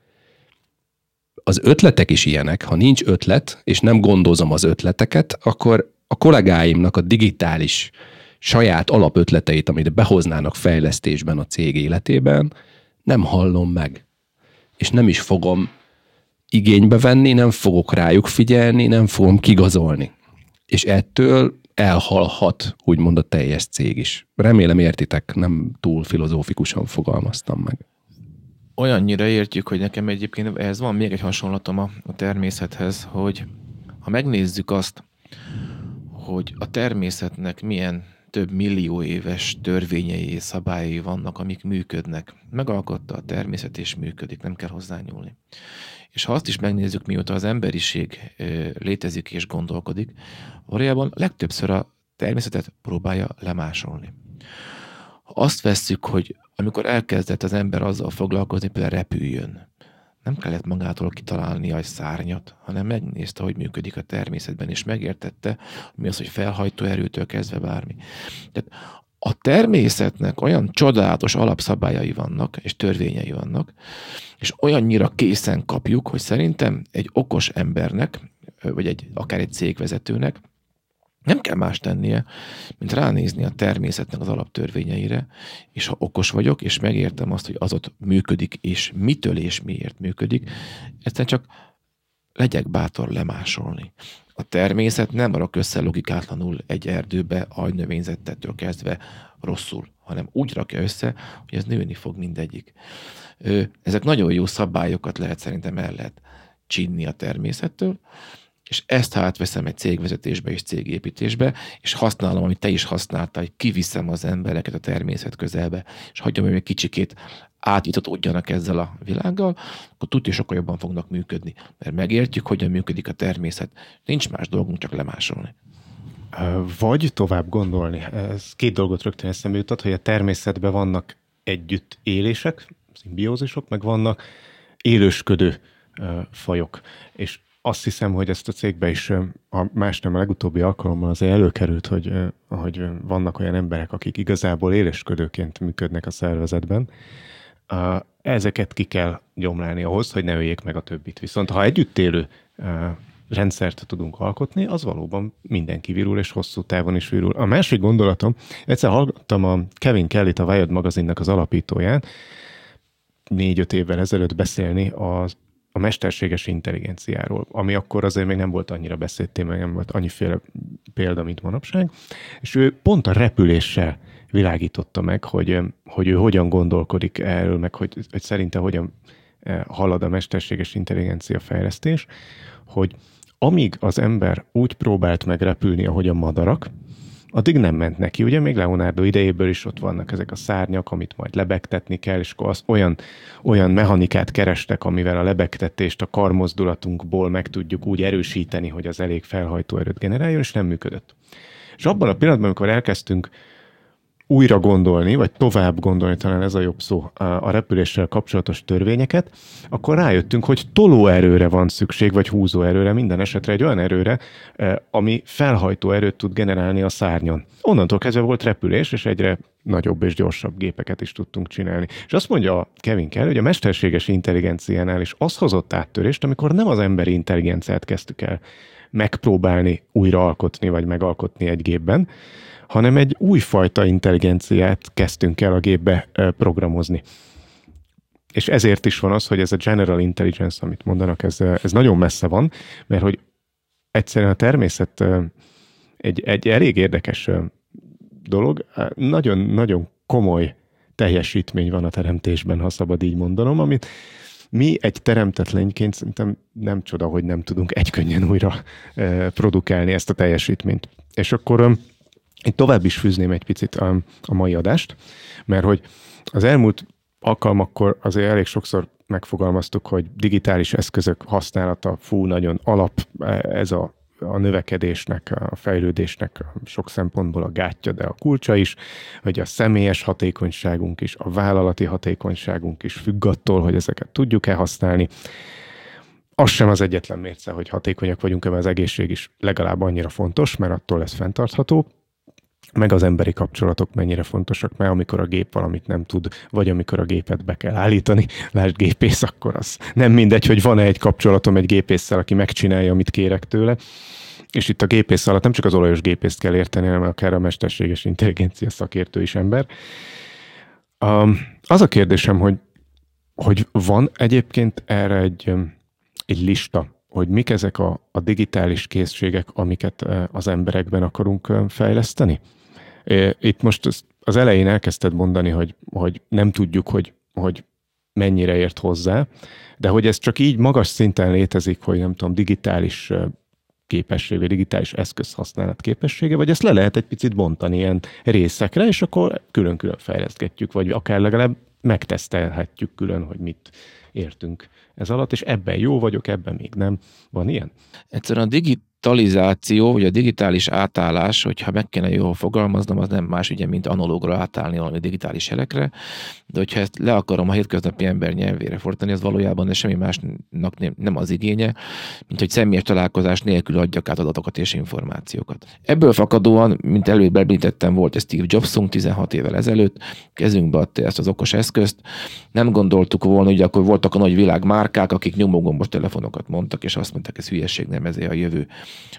Az ötletek is ilyenek. Ha nincs ötlet, és nem gondozom az ötleteket, akkor a kollégáimnak a digitális saját alapötleteit, amit behoznának fejlesztésben a cég életében, nem hallom meg. És nem is fogom igénybe venni, nem fogok rájuk figyelni, nem fogom kigazolni. És ettől elhalhat, úgymond a teljes cég is. Remélem értitek, nem túl filozófikusan fogalmaztam meg. Olyannyira értjük, hogy nekem egyébként ez van még egy hasonlatom a, a természethez, hogy ha megnézzük azt, hogy a természetnek milyen több millió éves törvényei és szabályai vannak, amik működnek. Megalkotta a természet és működik, nem kell hozzányúlni. És ha azt is megnézzük, mióta az emberiség létezik és gondolkodik, valójában legtöbbször a természetet próbálja lemásolni. Ha azt vesszük, hogy amikor elkezdett az ember azzal foglalkozni, például repüljön, nem kellett magától kitalálni a szárnyat, hanem megnézte, hogy működik a természetben, és megértette, mi az, hogy felhajtó erőtől kezdve bármi. Tehát a természetnek olyan csodálatos alapszabályai vannak, és törvényei vannak, és olyannyira készen kapjuk, hogy szerintem egy okos embernek, vagy egy, akár egy cégvezetőnek nem kell más tennie, mint ránézni a természetnek az alaptörvényeire, és ha okos vagyok, és megértem azt, hogy az ott működik, és mitől és miért működik, egyszerűen csak legyek bátor lemásolni. A természet nem rak össze logikátlanul egy erdőbe ajnövényzettettől kezdve rosszul, hanem úgy rakja össze, hogy ez nőni fog mindegyik. Ezek nagyon jó szabályokat lehet szerintem el lehet csinni a természettől, és ezt ha átveszem egy cégvezetésbe és cégépítésbe, és használom, amit te is használtál, hogy kiviszem az embereket a természet közelbe, és hagyom, hogy egy kicsikét átjutatódjanak ezzel a világgal, akkor tudja, sokkal jobban fognak működni. Mert megértjük, hogyan működik a természet. Nincs más dolgunk, csak lemásolni. Vagy tovább gondolni. Ez két dolgot rögtön eszembe jutott, hogy a természetben vannak együtt élések, szimbiózisok, meg vannak élősködő fajok. És azt hiszem, hogy ezt a cégbe is, a más nem a legutóbbi alkalommal azért előkerült, hogy, hogy vannak olyan emberek, akik igazából élesködőként működnek a szervezetben. Ezeket ki kell gyomlálni ahhoz, hogy ne öljék meg a többit. Viszont ha együtt élő rendszert tudunk alkotni, az valóban mindenki virul, és hosszú távon is virul. A másik gondolatom, egyszer hallgattam a Kevin Kelly-t, a Wired magazinnak az alapítóját, négy-öt évvel ezelőtt beszélni az a mesterséges intelligenciáról, ami akkor azért még nem volt annyira beszélt téma, nem volt annyiféle példa, mint manapság, és ő pont a repüléssel világította meg, hogy, hogy ő hogyan gondolkodik erről, meg hogy, hogy szerinte hogyan halad a mesterséges intelligencia fejlesztés, hogy amíg az ember úgy próbált meg repülni, ahogy a madarak, addig nem ment neki. Ugye még Leonardo idejéből is ott vannak ezek a szárnyak, amit majd lebegtetni kell, és akkor az olyan, olyan mechanikát kerestek, amivel a lebegtetést a karmozdulatunkból meg tudjuk úgy erősíteni, hogy az elég felhajtó erőt generáljon, és nem működött. És abban a pillanatban, amikor elkezdtünk újra gondolni, vagy tovább gondolni, talán ez a jobb szó, a repüléssel kapcsolatos törvényeket, akkor rájöttünk, hogy tolóerőre van szükség, vagy húzóerőre, minden esetre egy olyan erőre, e, ami felhajtó erőt tud generálni a szárnyon. Onnantól kezdve volt repülés, és egyre nagyobb és gyorsabb gépeket is tudtunk csinálni. És azt mondja Kevin Kell, hogy a mesterséges intelligenciánál is az hozott áttörést, amikor nem az emberi intelligenciát kezdtük el megpróbálni újra alkotni, vagy megalkotni egy gépben, hanem egy újfajta intelligenciát kezdtünk el a gépbe programozni. És ezért is van az, hogy ez a general intelligence, amit mondanak, ez, ez nagyon messze van, mert hogy egyszerűen a természet egy, egy elég érdekes dolog, nagyon-nagyon komoly teljesítmény van a teremtésben, ha szabad így mondanom, amit mi egy teremtett lényként szerintem nem csoda, hogy nem tudunk egykönnyen újra produkálni ezt a teljesítményt. És akkor itt tovább is fűzném egy picit a, a mai adást, mert hogy az elmúlt alkalmakkor azért elég sokszor megfogalmaztuk, hogy digitális eszközök használata, fú, nagyon alap ez a a növekedésnek, a fejlődésnek sok szempontból a gátja, de a kulcsa is, hogy a személyes hatékonyságunk is, a vállalati hatékonyságunk is függ attól, hogy ezeket tudjuk-e használni. Az sem az egyetlen mérce, hogy hatékonyak vagyunk, mert az egészség is legalább annyira fontos, mert attól lesz fenntartható meg az emberi kapcsolatok mennyire fontosak, mert amikor a gép valamit nem tud, vagy amikor a gépet be kell állítani, lásd gépész, akkor az nem mindegy, hogy van-e egy kapcsolatom egy gépésszel, aki megcsinálja, amit kérek tőle. És itt a gépész alatt nem csak az olajos gépészt kell érteni, hanem akár a mesterséges intelligencia szakértő is ember. Um, az a kérdésem, hogy, hogy van egyébként erre egy, egy lista, hogy mik ezek a, a digitális készségek, amiket az emberekben akarunk fejleszteni? Itt most az elején elkezdted mondani, hogy, hogy nem tudjuk, hogy, hogy mennyire ért hozzá, de hogy ez csak így magas szinten létezik, hogy nem tudom, digitális képessége, digitális eszköz használat képessége, vagy ezt le lehet egy picit bontani ilyen részekre, és akkor külön-külön fejlesztgetjük, vagy akár legalább megtesztelhetjük külön, hogy mit értünk ez alatt, és ebben jó vagyok, ebben még nem. Van ilyen? Egyszerűen a digit digitalizáció, vagy a digitális átállás, hogyha meg kéne jól fogalmaznom, az nem más ugye, mint analógra átállni valami digitális jelekre, de hogyha ezt le akarom a hétköznapi ember nyelvére fordítani, az valójában de semmi másnak nem az igénye, mint hogy személyes találkozás nélkül adjak át adatokat és információkat. Ebből fakadóan, mint előbb említettem, volt egy Steve Jobsunk 16 évvel ezelőtt, kezünkbe adta ezt az okos eszközt. Nem gondoltuk volna, hogy akkor voltak a nagy világ márkák, akik nyomógombos telefonokat mondtak, és azt mondták, ez hülyeség, nem ez a jövő.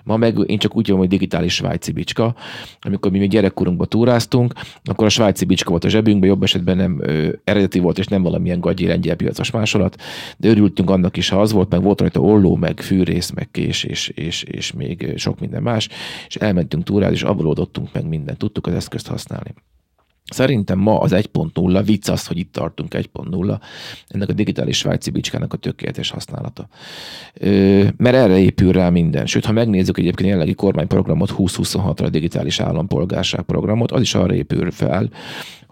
Ma meg én csak úgy mondom, hogy digitális svájci bicska. Amikor mi még gyerekkorunkban túráztunk, akkor a svájci bicska volt a zsebünkben, jobb esetben nem ö, eredeti volt, és nem valamilyen gagyi lengyel piacos másolat, de örültünk annak is, ha az volt, meg volt rajta olló, meg fűrész, meg kés, és, és, és még sok minden más, és elmentünk túrázni, és abból oldottunk meg mindent, tudtuk az eszközt használni. Szerintem ma az 1.0, vicc az, hogy itt tartunk 1.0, ennek a digitális svájci bicskának a tökéletes használata. Ö, mert erre épül rá minden. Sőt, ha megnézzük egyébként jelenlegi kormányprogramot, 2026-ra a digitális állampolgárság programot, az is arra épül fel,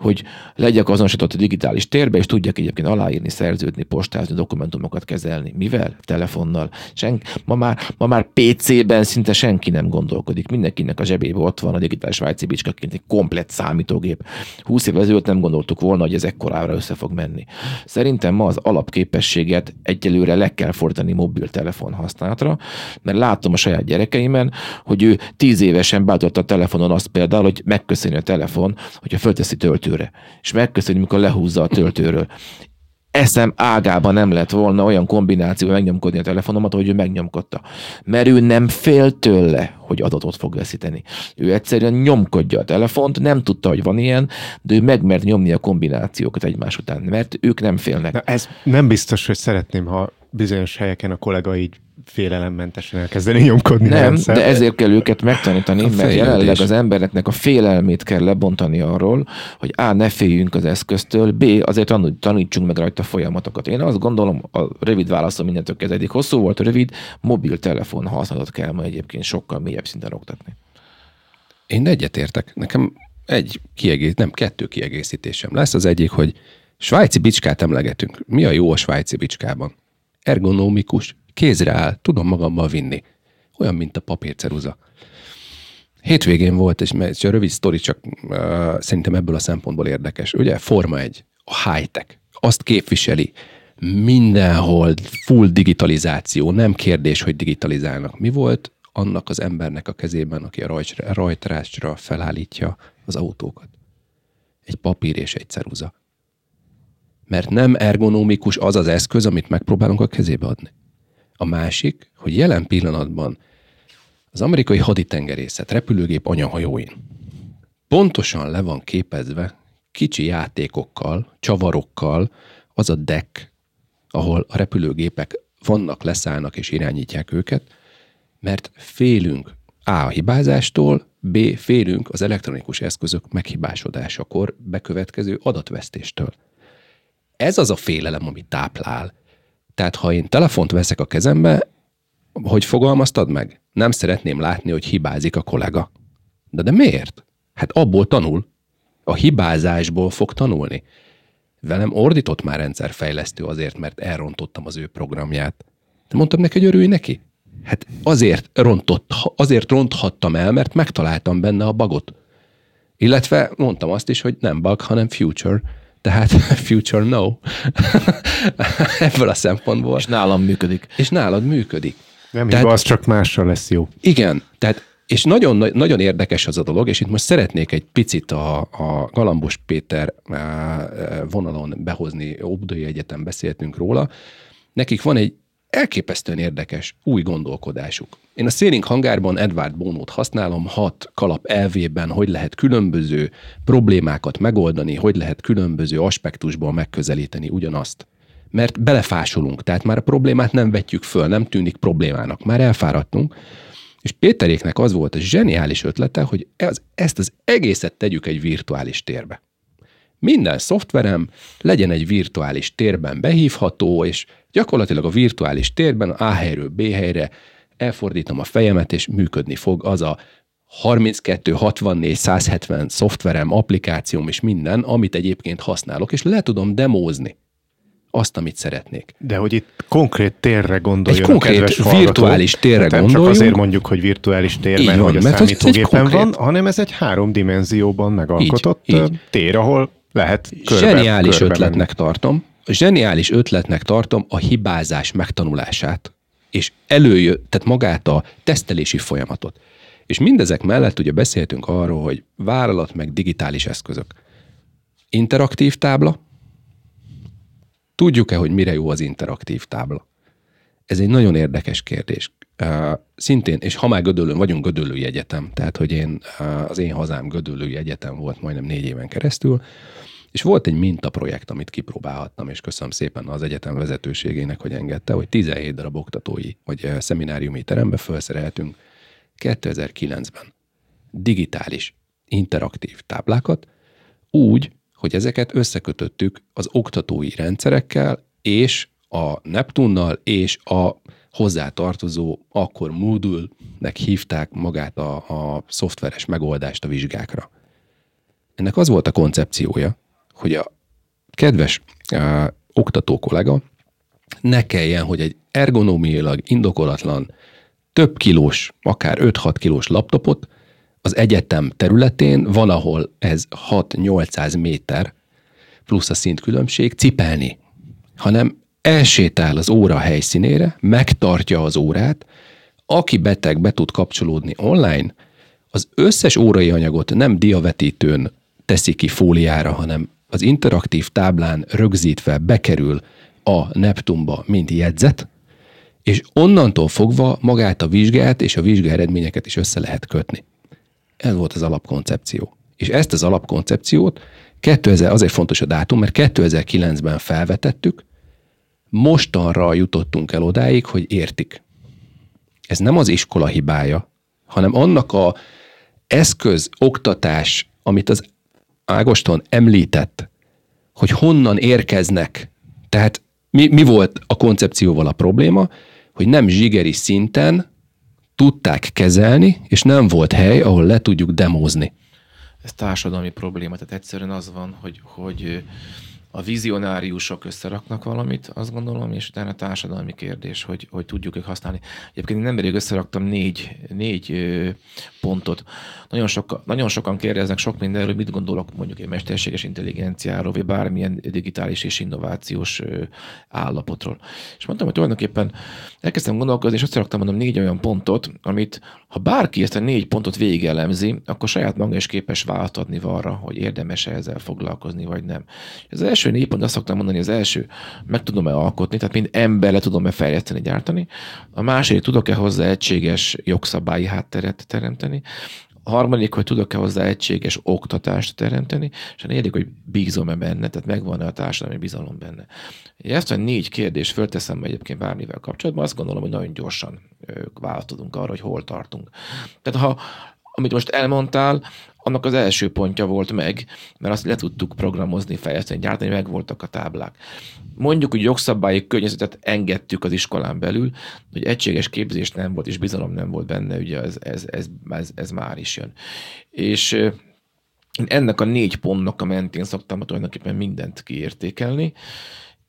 hogy legyek azonosított a digitális térbe, és tudjak egyébként aláírni, szerződni, postázni, dokumentumokat kezelni. Mivel? Telefonnal. Sen, ma, már, ma már PC-ben szinte senki nem gondolkodik. Mindenkinek a zsebében ott van a digitális svájci bicskaként egy komplet számítógép. 20 évvel ezelőtt nem gondoltuk volna, hogy ez ekkorára össze fog menni. Szerintem ma az alapképességet egyelőre le kell fordítani mobiltelefon használatra, mert látom a saját gyerekeimen, hogy ő tíz évesen beállította a telefonon azt például, hogy megköszöni a telefon, hogyha fölteszi töltő töltőre, és megköszönjük, mikor lehúzza a töltőről. Eszem ágában nem lett volna olyan kombináció megnyomkodni a telefonomat, hogy ő megnyomkodta. Mert ő nem fél tőle, hogy adatot fog veszíteni. Ő egyszerűen nyomkodja a telefont, nem tudta, hogy van ilyen, de ő megmert nyomni a kombinációkat egymás után, mert ők nem félnek. Na ez nem biztos, hogy szeretném, ha bizonyos helyeken a kollega így félelemmentesen elkezdeni nyomkodni. Nem, rendszer. de ezért kell őket megtanítani, a mert jelenleg az embereknek a félelmét kell lebontani arról, hogy A, ne féljünk az eszköztől, B, azért tanítsunk meg rajta folyamatokat. Én azt gondolom, a rövid válaszom mindentől kezdődik. Hosszú volt, rövid, mobiltelefon használatot kell ma egyébként sokkal mélyebb szinten oktatni. Én egyetértek. Nekem egy kiegész, nem, kettő kiegészítésem lesz. Az egyik, hogy svájci bicskát emlegetünk. Mi a jó a svájci bicskában? Ergonomikus, kézre áll, tudom magammal vinni. Olyan, mint a papírceruza. Hétvégén volt, és, és a rövid sztori csak uh, szerintem ebből a szempontból érdekes. Ugye Forma egy, a high-tech, azt képviseli, mindenhol full digitalizáció, nem kérdés, hogy digitalizálnak. Mi volt annak az embernek a kezében, aki a rajtrásra felállítja az autókat? Egy papír és egy ceruza. Mert nem ergonomikus az az eszköz, amit megpróbálunk a kezébe adni. A másik, hogy jelen pillanatban az amerikai haditengerészet repülőgép anyahajóin pontosan le van képezve kicsi játékokkal, csavarokkal az a deck, ahol a repülőgépek vannak, leszállnak és irányítják őket, mert félünk A. a hibázástól, B. Félünk az elektronikus eszközök meghibásodásakor bekövetkező adatvesztéstől. Ez az a félelem, ami táplál. Tehát ha én telefont veszek a kezembe, hogy fogalmaztad meg? Nem szeretném látni, hogy hibázik a kollega. De de miért? Hát abból tanul. A hibázásból fog tanulni. Velem ordított már rendszerfejlesztő azért, mert elrontottam az ő programját. De mondtam neki, hogy örülj neki. Hát azért, rontott, azért ronthattam el, mert megtaláltam benne a bagot. Illetve mondtam azt is, hogy nem bug, hanem future. Tehát future no. Ebből a szempontból. És nálam működik. És nálad működik. Nem Tehát, hiba, az csak mással lesz jó. Igen, tehát és nagyon, nagyon érdekes az a dolog, és itt most szeretnék egy picit a, a Galambos Péter vonalon behozni, Óbudai Egyetem beszéltünk róla. Nekik van egy elképesztően érdekes új gondolkodásuk. Én a Széling hangárban Edward Bónót használom, hat kalap elvében, hogy lehet különböző problémákat megoldani, hogy lehet különböző aspektusból megközelíteni ugyanazt. Mert belefásolunk, tehát már a problémát nem vetjük föl, nem tűnik problémának, már elfáradtunk. És Péteréknek az volt a zseniális ötlete, hogy ez, ezt az egészet tegyük egy virtuális térbe. Minden szoftverem legyen egy virtuális térben behívható, és gyakorlatilag a virtuális térben A helyről B helyre elfordítom a fejemet, és működni fog az a 32, 64, 170 szoftverem, applikációm és minden, amit egyébként használok, és le tudom demózni azt, amit szeretnék. De hogy itt konkrét térre gondoljon Egy konkrét virtuális térre Tehát gondoljunk. csak azért mondjuk, hogy virtuális tér, mert van, hogy a mert számítógépen konkrét- van, hanem ez egy három dimenzióban megalkotott Így, így. tér, ahol lehet körbe, Zseniális körbe ötletnek tartom. Zseniális ötletnek tartom a hibázás megtanulását. És előjött, tehát magát a tesztelési folyamatot. És mindezek mellett ugye beszéltünk arról, hogy vállalat meg digitális eszközök. Interaktív tábla. Tudjuk-e, hogy mire jó az interaktív tábla? Ez egy nagyon érdekes kérdés. Szintén, és ha már Gödöllőn vagyunk, Gödöllői Egyetem, tehát hogy én, az én hazám Gödöllői Egyetem volt majdnem négy éven keresztül, és volt egy mintaprojekt, amit kipróbálhattam, és köszönöm szépen az egyetem vezetőségének, hogy engedte, hogy 17 darab oktatói vagy uh, szemináriumi terembe felszereltünk 2009-ben digitális, interaktív táblákat, úgy, hogy ezeket összekötöttük az oktatói rendszerekkel, és a Neptunnal, és a hozzátartozó, akkor Moodle-nek hívták magát a, a szoftveres megoldást a vizsgákra. Ennek az volt a koncepciója, hogy a kedves uh, oktató kollega ne kelljen, hogy egy ergonómiailag indokolatlan, több kilós, akár 5-6 kilós laptopot az egyetem területén, van, ahol ez 6-800 méter plusz a szintkülönbség, cipelni, hanem elsétál az óra helyszínére, megtartja az órát, aki beteg be tud kapcsolódni online, az összes órai anyagot nem diavetítőn teszi ki fóliára, hanem az interaktív táblán rögzítve bekerül a Neptunba, mint jegyzet, és onnantól fogva magát a vizsgát és a vizsga eredményeket is össze lehet kötni. Ez volt az alapkoncepció. És ezt az alapkoncepciót 2000, azért fontos a dátum, mert 2009-ben felvetettük, mostanra jutottunk el odáig, hogy értik. Ez nem az iskola hibája, hanem annak a eszköz, oktatás, amit az Ágoston említett, hogy honnan érkeznek. Tehát mi, mi volt a koncepcióval a probléma, hogy nem zsigeri szinten tudták kezelni, és nem volt hely, ahol le tudjuk demózni. Ez társadalmi probléma, tehát egyszerűen az van, hogy, hogy a vizionáriusok összeraknak valamit, azt gondolom, és utána társadalmi kérdés, hogy, hogy tudjuk ők használni. Egyébként én nemrég összeraktam négy, négy pontot. Nagyon, soka, nagyon sokan kérdeznek sok mindenről, mit gondolok mondjuk egy mesterséges intelligenciáról, vagy bármilyen digitális és innovációs állapotról. És mondtam, hogy tulajdonképpen elkezdtem gondolkozni, és összeraktam mondom négy olyan pontot, amit ha bárki ezt a négy pontot végigelemzi, akkor saját maga is képes választ adni arra, hogy érdemes-e ezzel foglalkozni, vagy nem. Az első négy pont azt szoktam mondani, az első, meg tudom-e alkotni, tehát mind ember le tudom-e fejleszteni, gyártani. A második, tudok-e hozzá egységes jogszabályi hátteret teremteni. A harmadik, hogy tudok-e hozzá egységes oktatást teremteni, és a negyedik, hogy bízom-e benne, tehát megvan-e a társadalmi bizalom benne. Ezt a négy kérdést fölteszem egyébként bármivel kapcsolatban, azt gondolom, hogy nagyon gyorsan választ arra, hogy hol tartunk. Tehát ha amit most elmondtál, annak az első pontja volt meg, mert azt le tudtuk programozni, fejleszteni, gyártani, meg voltak a táblák. Mondjuk, hogy jogszabályi környezetet engedtük az iskolán belül, hogy egységes képzés nem volt, és bizalom nem volt benne, ugye ez, ez, ez, ez, ez már is jön. És ennek a négy pontnak a mentén szoktam tulajdonképpen mindent kiértékelni,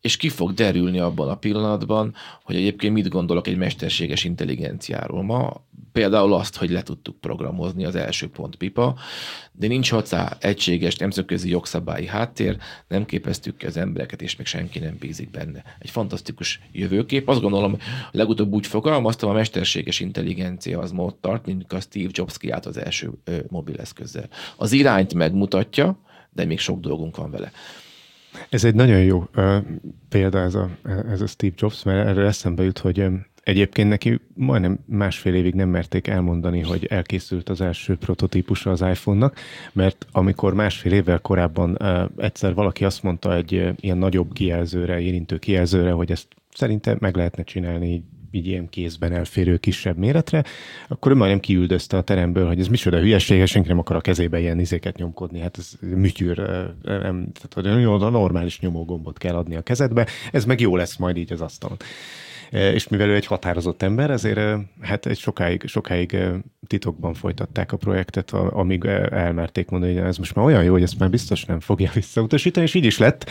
és ki fog derülni abban a pillanatban, hogy egyébként mit gondolok egy mesterséges intelligenciáról. Ma például azt, hogy le tudtuk programozni az első pont pipa, de nincs hozzá egységes nemzetközi jogszabályi háttér, nem képeztük ki az embereket, és még senki nem bízik benne. Egy fantasztikus jövőkép. Azt gondolom, legutóbb úgy fogalmaztam, a mesterséges intelligencia az mód tart, mint a Steve Jobs kiállt az első mobileszközzel. Az irányt megmutatja, de még sok dolgunk van vele. Ez egy nagyon jó uh, példa ez a, ez a Steve Jobs, mert erre eszembe jut, hogy um, egyébként neki majdnem másfél évig nem merték elmondani, hogy elkészült az első prototípusa az iPhone-nak, mert amikor másfél évvel korábban uh, egyszer valaki azt mondta egy uh, ilyen nagyobb kijelzőre, érintő kijelzőre, hogy ezt szerinte meg lehetne csinálni így így ilyen kézben elférő kisebb méretre, akkor ő majdnem kiüldözte a teremből, hogy ez micsoda hülyeség, senki nem akar a kezébe ilyen izéket nyomkodni, hát ez műtyűr, nem, tehát hogy normális nyomógombot kell adni a kezedbe, ez meg jó lesz majd így az asztalon. És mivel ő egy határozott ember, ezért hát egy sokáig, sokáig titokban folytatták a projektet, amíg elmerték mondani, hogy ez most már olyan jó, hogy ezt már biztos nem fogja visszautasítani, és így is lett,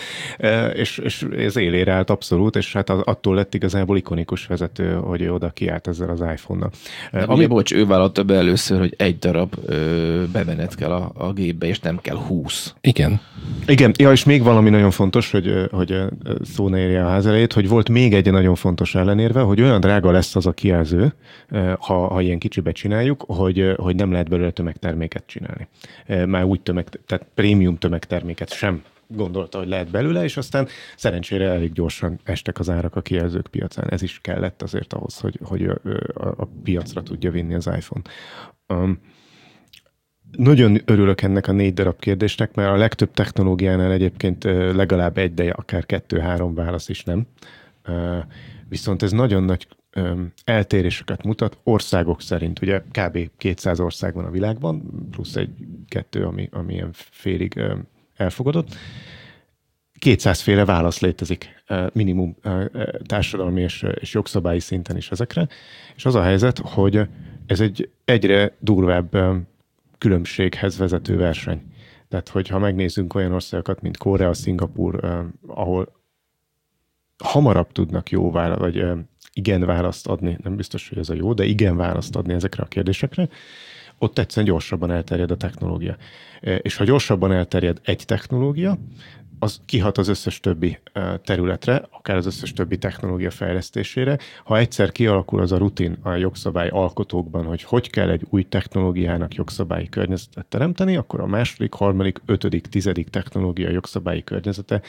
és, és ez élére állt abszolút, és hát attól lett igazából ikonikus vezető, hogy ő oda kiállt ezzel az iPhone-nal. Ami... Ugye, bocs, ő vállalta be először, hogy egy darab ö, bemenet kell a, a gépbe, és nem kell húsz. Igen. Igen, ja, és még valami nagyon fontos, hogy, hogy szó ne érje a ház elejét, hogy volt még egy nagyon fontos ellenérve, hogy olyan drága lesz az a kijelző, ha, ha ilyen kicsibe csináljuk, hogy, hogy nem lehet belőle tömegterméket csinálni. Már úgy tömeg, tehát prémium tömegterméket sem gondolta, hogy lehet belőle, és aztán szerencsére elég gyorsan estek az árak a kijelzők piacán. Ez is kellett azért ahhoz, hogy, hogy a, a, a piacra tudja vinni az iPhone. Um, nagyon örülök ennek a négy darab kérdésnek, mert a legtöbb technológiánál egyébként legalább egy, de akár kettő-három válasz is nem. Viszont ez nagyon nagy eltéréseket mutat országok szerint. Ugye kb. 200 ország van a világban, plusz egy-kettő, ami, ami ilyen félig elfogadott. 200 féle válasz létezik minimum társadalmi és, és jogszabályi szinten is ezekre. És az a helyzet, hogy ez egy egyre durvább különbséghez vezető verseny. Tehát, hogyha megnézzünk olyan országokat, mint Korea, Szingapur, ahol hamarabb tudnak jó választ, vagy igen választ adni, nem biztos, hogy ez a jó, de igen választ adni ezekre a kérdésekre, ott egyszerűen gyorsabban elterjed a technológia. És ha gyorsabban elterjed egy technológia, az kihat az összes többi területre, akár az összes többi technológia fejlesztésére. Ha egyszer kialakul az a rutin a jogszabály alkotókban, hogy hogy kell egy új technológiának jogszabályi környezetet teremteni, akkor a második, harmadik, ötödik, tizedik technológia jogszabályi környezete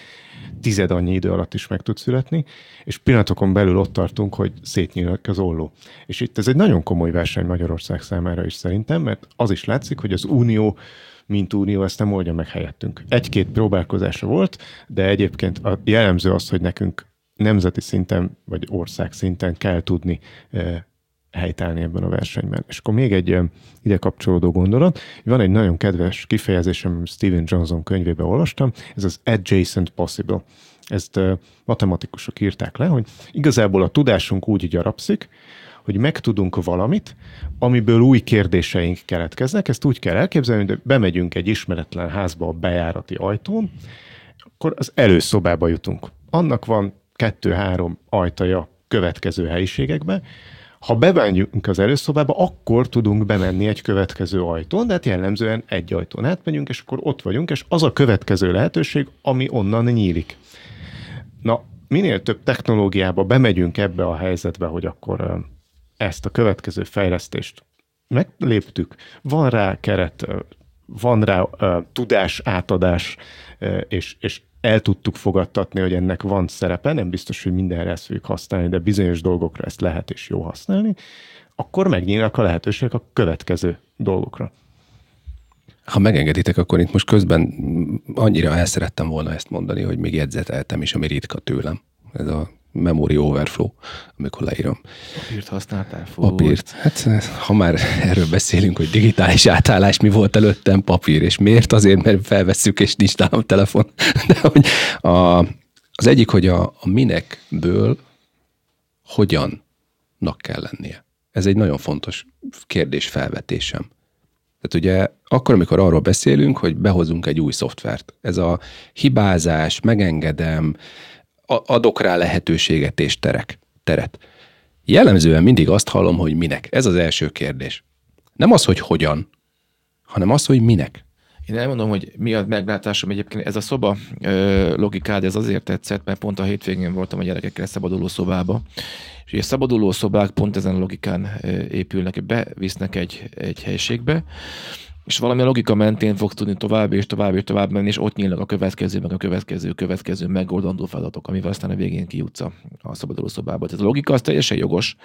tized annyi idő alatt is meg tud születni, és pillanatokon belül ott tartunk, hogy szétnyílik az olló. És itt ez egy nagyon komoly verseny Magyarország számára is szerintem, mert az is látszik, hogy az Unió mint unió ezt nem oldja meg helyettünk. Egy-két próbálkozása volt, de egyébként a jellemző az, hogy nekünk nemzeti szinten vagy ország szinten kell tudni helytállni ebben a versenyben. És akkor még egy ide kapcsolódó gondolat. Van egy nagyon kedves kifejezésem, Steven Johnson könyvében olvastam, ez az adjacent possible. Ezt matematikusok írták le, hogy igazából a tudásunk úgy gyarapszik, hogy megtudunk valamit, amiből új kérdéseink keletkeznek. Ezt úgy kell elképzelni, hogy bemegyünk egy ismeretlen házba a bejárati ajtón, akkor az előszobába jutunk. Annak van kettő-három ajtaja következő helyiségekbe, ha bemegyünk az előszobába, akkor tudunk bemenni egy következő ajtón, de hát jellemzően egy ajtón átmegyünk, és akkor ott vagyunk, és az a következő lehetőség, ami onnan nyílik. Na, minél több technológiába bemegyünk ebbe a helyzetbe, hogy akkor ezt a következő fejlesztést megléptük, van rá keret, van rá tudás átadás, és, és el tudtuk fogadtatni, hogy ennek van szerepe, nem biztos, hogy mindenre ezt fogjuk használni, de bizonyos dolgokra ezt lehet és jó használni, akkor megnyílnak a lehetőségek a következő dolgokra. Ha megengeditek, akkor itt most közben annyira el szerettem volna ezt mondani, hogy még jegyzeteltem is, ami ritka tőlem. Ez a memory overflow, amikor leírom. Papírt használtál? Fú. Papírt. Hát ha már erről beszélünk, hogy digitális átállás mi volt előttem, papír. És miért? Azért, mert felvesszük, és nincs nálam telefon. De hogy a, az egyik, hogy a, a minekből hogyannak kell lennie. Ez egy nagyon fontos kérdés felvetésem. Tehát ugye akkor, amikor arról beszélünk, hogy behozunk egy új szoftvert, ez a hibázás, megengedem, adok rá lehetőséget és terek, teret. Jellemzően mindig azt hallom, hogy minek. Ez az első kérdés. Nem az, hogy hogyan, hanem az, hogy minek. Én elmondom, hogy mi a meglátásom egyébként. Ez a szoba logikád, ez azért tetszett, mert pont a hétvégén voltam a gyerekekkel szabaduló szobába, és a szabaduló szobák pont ezen a logikán épülnek, bevisznek egy, egy helységbe, és valami logika mentén fogsz tudni tovább és tovább és tovább menni, és ott nyílnak a következő, meg a következő, következő megoldandó feladatok, amivel aztán a végén kijutsz a, szabaduló szobába. Tehát a logika az teljesen jogos.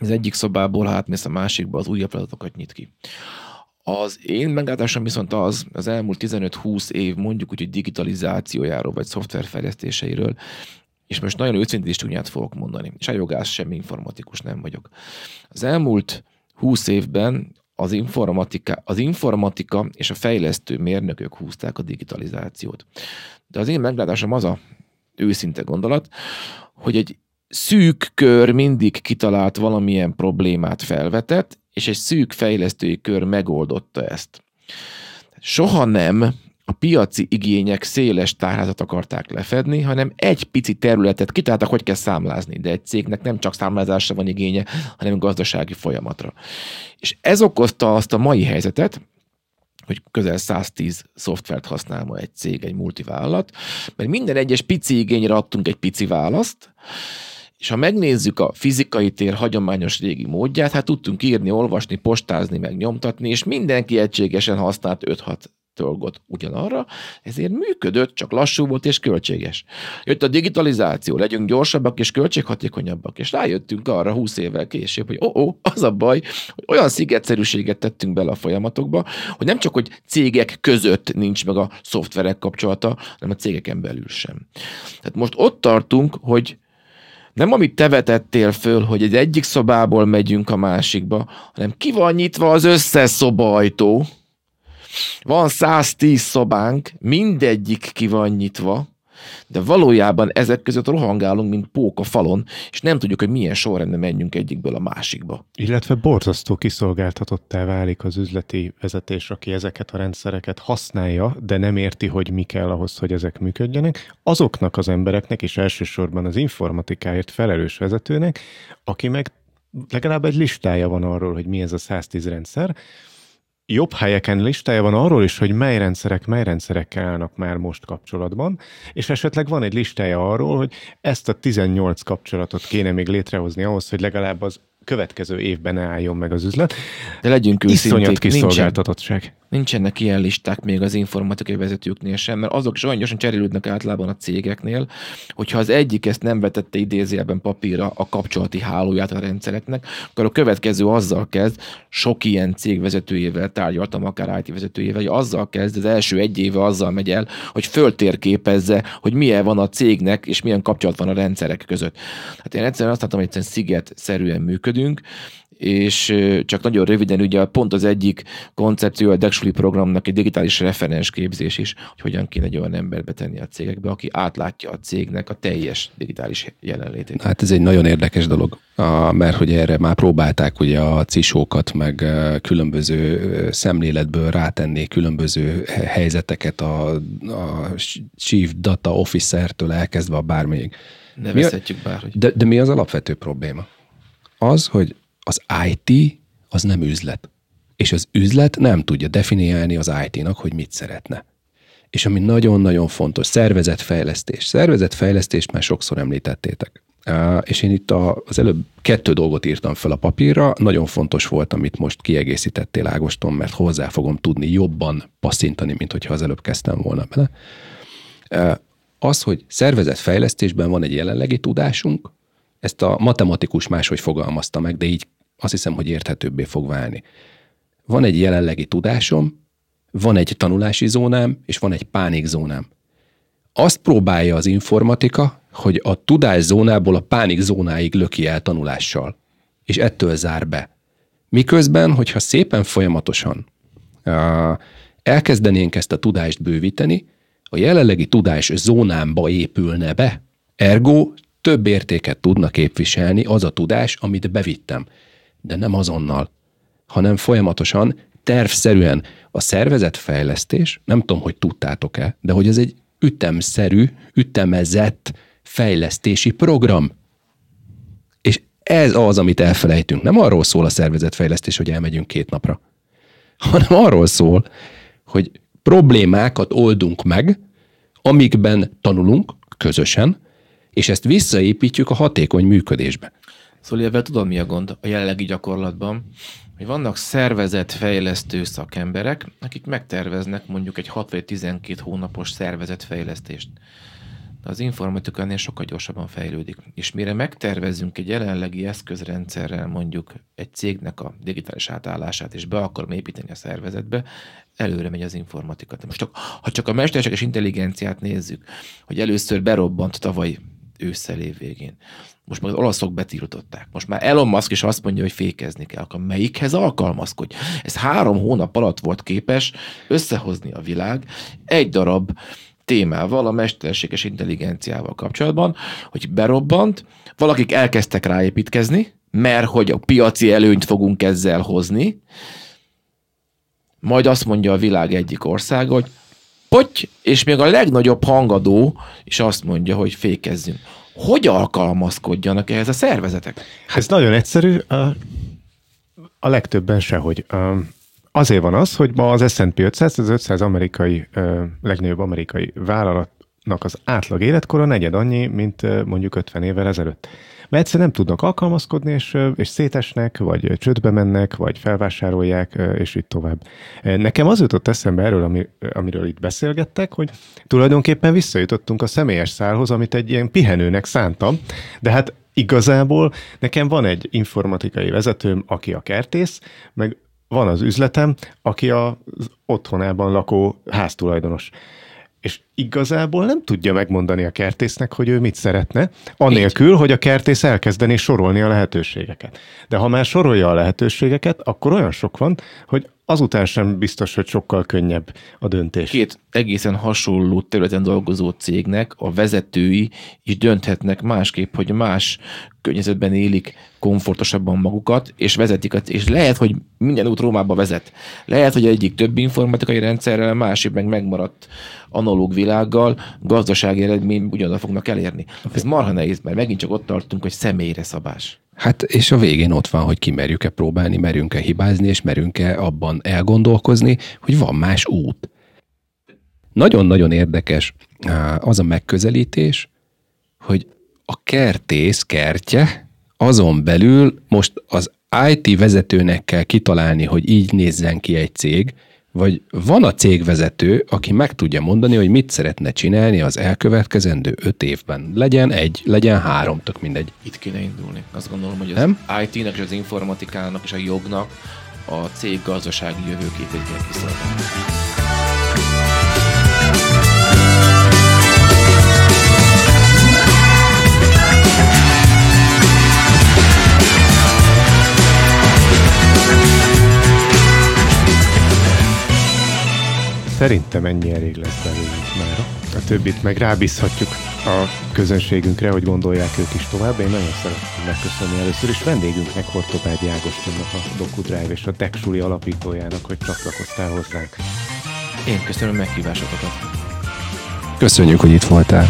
Az egyik szobából átmész a másikba, az újabb feladatokat nyit ki. Az én meglátásom viszont az, az elmúlt 15-20 év mondjuk úgy, hogy digitalizációjáról, vagy szoftverfejlesztéseiről, és most nagyon őszintén is tudját fogok mondani, a jogász semmi informatikus nem vagyok. Az elmúlt 20 évben az informatika, az informatika és a fejlesztő mérnökök húzták a digitalizációt. De az én meglátásom az a őszinte gondolat, hogy egy szűk kör mindig kitalált valamilyen problémát felvetett, és egy szűk fejlesztői kör megoldotta ezt. Soha nem a piaci igények széles tárházat akarták lefedni, hanem egy pici területet kitaláltak, hogy kell számlázni, de egy cégnek nem csak számlázásra van igénye, hanem gazdasági folyamatra. És ez okozta azt a mai helyzetet, hogy közel 110 szoftvert használ ma egy cég, egy multivállalat, mert minden egyes pici igényre adtunk egy pici választ, és ha megnézzük a fizikai tér hagyományos régi módját, hát tudtunk írni, olvasni, postázni, meg nyomtatni, és mindenki egységesen használt 5-6 dolgot ugyanarra, ezért működött, csak lassú volt és költséges. Jött a digitalizáció, legyünk gyorsabbak és költséghatékonyabbak, és rájöttünk arra 20 évvel később, hogy ó, oh, oh, az a baj, hogy olyan szigetszerűséget tettünk bele a folyamatokba, hogy nem csak, hogy cégek között nincs meg a szoftverek kapcsolata, hanem a cégeken belül sem. Tehát most ott tartunk, hogy nem amit te vetettél föl, hogy egy egyik szobából megyünk a másikba, hanem ki van nyitva az összes szobaajtó, van 110 szobánk, mindegyik ki van nyitva, de valójában ezek között rohangálunk, mint pók a falon, és nem tudjuk, hogy milyen sorrendben menjünk egyikből a másikba. Illetve borzasztó kiszolgáltatottá válik az üzleti vezetés, aki ezeket a rendszereket használja, de nem érti, hogy mi kell ahhoz, hogy ezek működjenek. Azoknak az embereknek, és elsősorban az informatikáért felelős vezetőnek, aki meg legalább egy listája van arról, hogy mi ez a 110 rendszer, jobb helyeken listája van arról is, hogy mely rendszerek, mely rendszerekkel állnak már most kapcsolatban, és esetleg van egy listája arról, hogy ezt a 18 kapcsolatot kéne még létrehozni ahhoz, hogy legalább az következő évben álljon meg az üzlet. De legyünk őszinték. Iszonyat kiszolgáltatottság. Nincsen, nincsenek ilyen listák még az informatikai vezetőknél sem, mert azok gyorsan cserélődnek általában a cégeknél, hogyha az egyik ezt nem vetette idézőjelben papírra a kapcsolati hálóját a rendszereknek, akkor a következő azzal kezd, sok ilyen cég vezetőjével tárgyaltam, akár IT vezetőjével, hogy azzal kezd, az első egy éve azzal megy el, hogy föltérképezze, hogy milyen van a cégnek, és milyen kapcsolat van a rendszerek között. Hát én egyszerűen azt látom, hogy egyszerűen sziget-szerűen működünk, és csak nagyon röviden, ugye pont az egyik koncepció a Dexuli programnak egy digitális referens képzés is, hogy hogyan kéne egy olyan embert betenni a cégekbe, aki átlátja a cégnek a teljes digitális jelenlétét. Hát ez egy nagyon érdekes dolog, mert hogy erre már próbálták ugye a cisókat, meg különböző szemléletből rátenni különböző helyzeteket a, a Chief Data Officer-től elkezdve a bármelyik. Nevezhetjük bár, hogy... De, de mi az alapvető probléma? Az, hogy az IT az nem üzlet. És az üzlet nem tudja definiálni az IT-nak, hogy mit szeretne. És ami nagyon-nagyon fontos, szervezetfejlesztés. Szervezetfejlesztést már sokszor említettétek. És én itt az előbb kettő dolgot írtam fel a papírra, nagyon fontos volt, amit most kiegészítettél Ágoston, mert hozzá fogom tudni jobban passzintani, mint hogyha az előbb kezdtem volna bele. Az, hogy szervezetfejlesztésben van egy jelenlegi tudásunk, ezt a matematikus máshogy fogalmazta meg, de így azt hiszem, hogy érthetőbbé fog válni. Van egy jelenlegi tudásom, van egy tanulási zónám, és van egy pánikzónám. Azt próbálja az informatika hogy a tudászónából a pánikzónáig löki el tanulással, és ettől zár be. Miközben, hogyha szépen folyamatosan elkezdenénk ezt a tudást bővíteni, a jelenlegi tudás zónámba épülne be, ergo több értéket tudna képviselni az a tudás, amit bevittem. De nem azonnal, hanem folyamatosan, tervszerűen a szervezetfejlesztés, nem tudom, hogy tudtátok-e, de hogy ez egy ütemszerű, ütemezett fejlesztési program. És ez az, amit elfelejtünk. Nem arról szól a szervezetfejlesztés, hogy elmegyünk két napra, hanem arról szól, hogy problémákat oldunk meg, amikben tanulunk közösen, és ezt visszaépítjük a hatékony működésbe. Szóval ebben tudod, mi a gond a jelenlegi gyakorlatban? Hogy vannak szervezetfejlesztő szakemberek, akik megterveznek mondjuk egy 6 vagy 12 hónapos szervezetfejlesztést. De az informatika ennél sokkal gyorsabban fejlődik. És mire megtervezünk egy jelenlegi eszközrendszerrel mondjuk egy cégnek a digitális átállását, és be akarom építeni a szervezetbe, előre megy az informatika. De most csak, ha csak a mesterséges intelligenciát nézzük, hogy először berobbant tavaly ősszel év végén. Most már az olaszok betiltották. Most már Elon Musk is azt mondja, hogy fékezni kell. Akkor melyikhez alkalmazkodj? Ez három hónap alatt volt képes összehozni a világ egy darab témával, a mesterséges intelligenciával kapcsolatban, hogy berobbant, valakik elkezdtek ráépítkezni, mert hogy a piaci előnyt fogunk ezzel hozni, majd azt mondja a világ egyik ország, hogy potty, és még a legnagyobb hangadó is azt mondja, hogy fékezzünk. Hogy alkalmazkodjanak ehhez a szervezetek? Ez nagyon egyszerű, a, a legtöbben sehogy. Azért van az, hogy ma az S&P 500, az 500 amerikai, legnagyobb amerikai vállalatnak az átlag életkora negyed annyi, mint mondjuk 50 évvel ezelőtt mert egyszerűen nem tudnak alkalmazkodni, és, és szétesnek, vagy csődbe mennek, vagy felvásárolják, és így tovább. Nekem az jutott eszembe erről, ami, amiről itt beszélgettek, hogy tulajdonképpen visszajutottunk a személyes szálhoz, amit egy ilyen pihenőnek szántam, de hát igazából nekem van egy informatikai vezetőm, aki a kertész, meg van az üzletem, aki az otthonában lakó háztulajdonos és igazából nem tudja megmondani a kertésznek, hogy ő mit szeretne, anélkül, Így. hogy a kertész elkezdené sorolni a lehetőségeket. De ha már sorolja a lehetőségeket, akkor olyan sok van, hogy azután sem biztos, hogy sokkal könnyebb a döntés. Két egészen hasonló területen dolgozó cégnek a vezetői is dönthetnek másképp, hogy más környezetben élik komfortosabban magukat, és vezetik, és lehet, hogy minden út Rómába vezet. Lehet, hogy egyik több informatikai rendszerrel, másik meg megmaradt analóg világgal gazdasági eredmény ugyanoda fognak elérni. Ez marha nehéz, mert megint csak ott tartunk, hogy személyre szabás. Hát és a végén ott van, hogy kimerjük-e próbálni, merünk-e hibázni, és merünk-e abban elgondolkozni, hogy van más út. Nagyon-nagyon érdekes az a megközelítés, hogy a kertész kertje azon belül most az IT vezetőnek kell kitalálni, hogy így nézzen ki egy cég, vagy van a cégvezető, aki meg tudja mondani, hogy mit szeretne csinálni az elkövetkezendő öt évben. Legyen egy, legyen három, tök mindegy. Itt kéne indulni. Azt gondolom, hogy az Nem? IT-nek és az informatikának és a jognak a cég gazdasági jövőképét kell kiszolgálni. Szerintem ennyi elég lesz belőlünk már. A többit meg rábízhatjuk a közönségünkre, hogy gondolják ők is tovább. Én nagyon szeretném megköszönni először is vendégünknek, Hortobágyi Ágostonnak, a DocuDrive és a TechSuli alapítójának, hogy csatlakoztál hozzánk. Én köszönöm meghívásokat. Köszönjük, hogy itt voltál.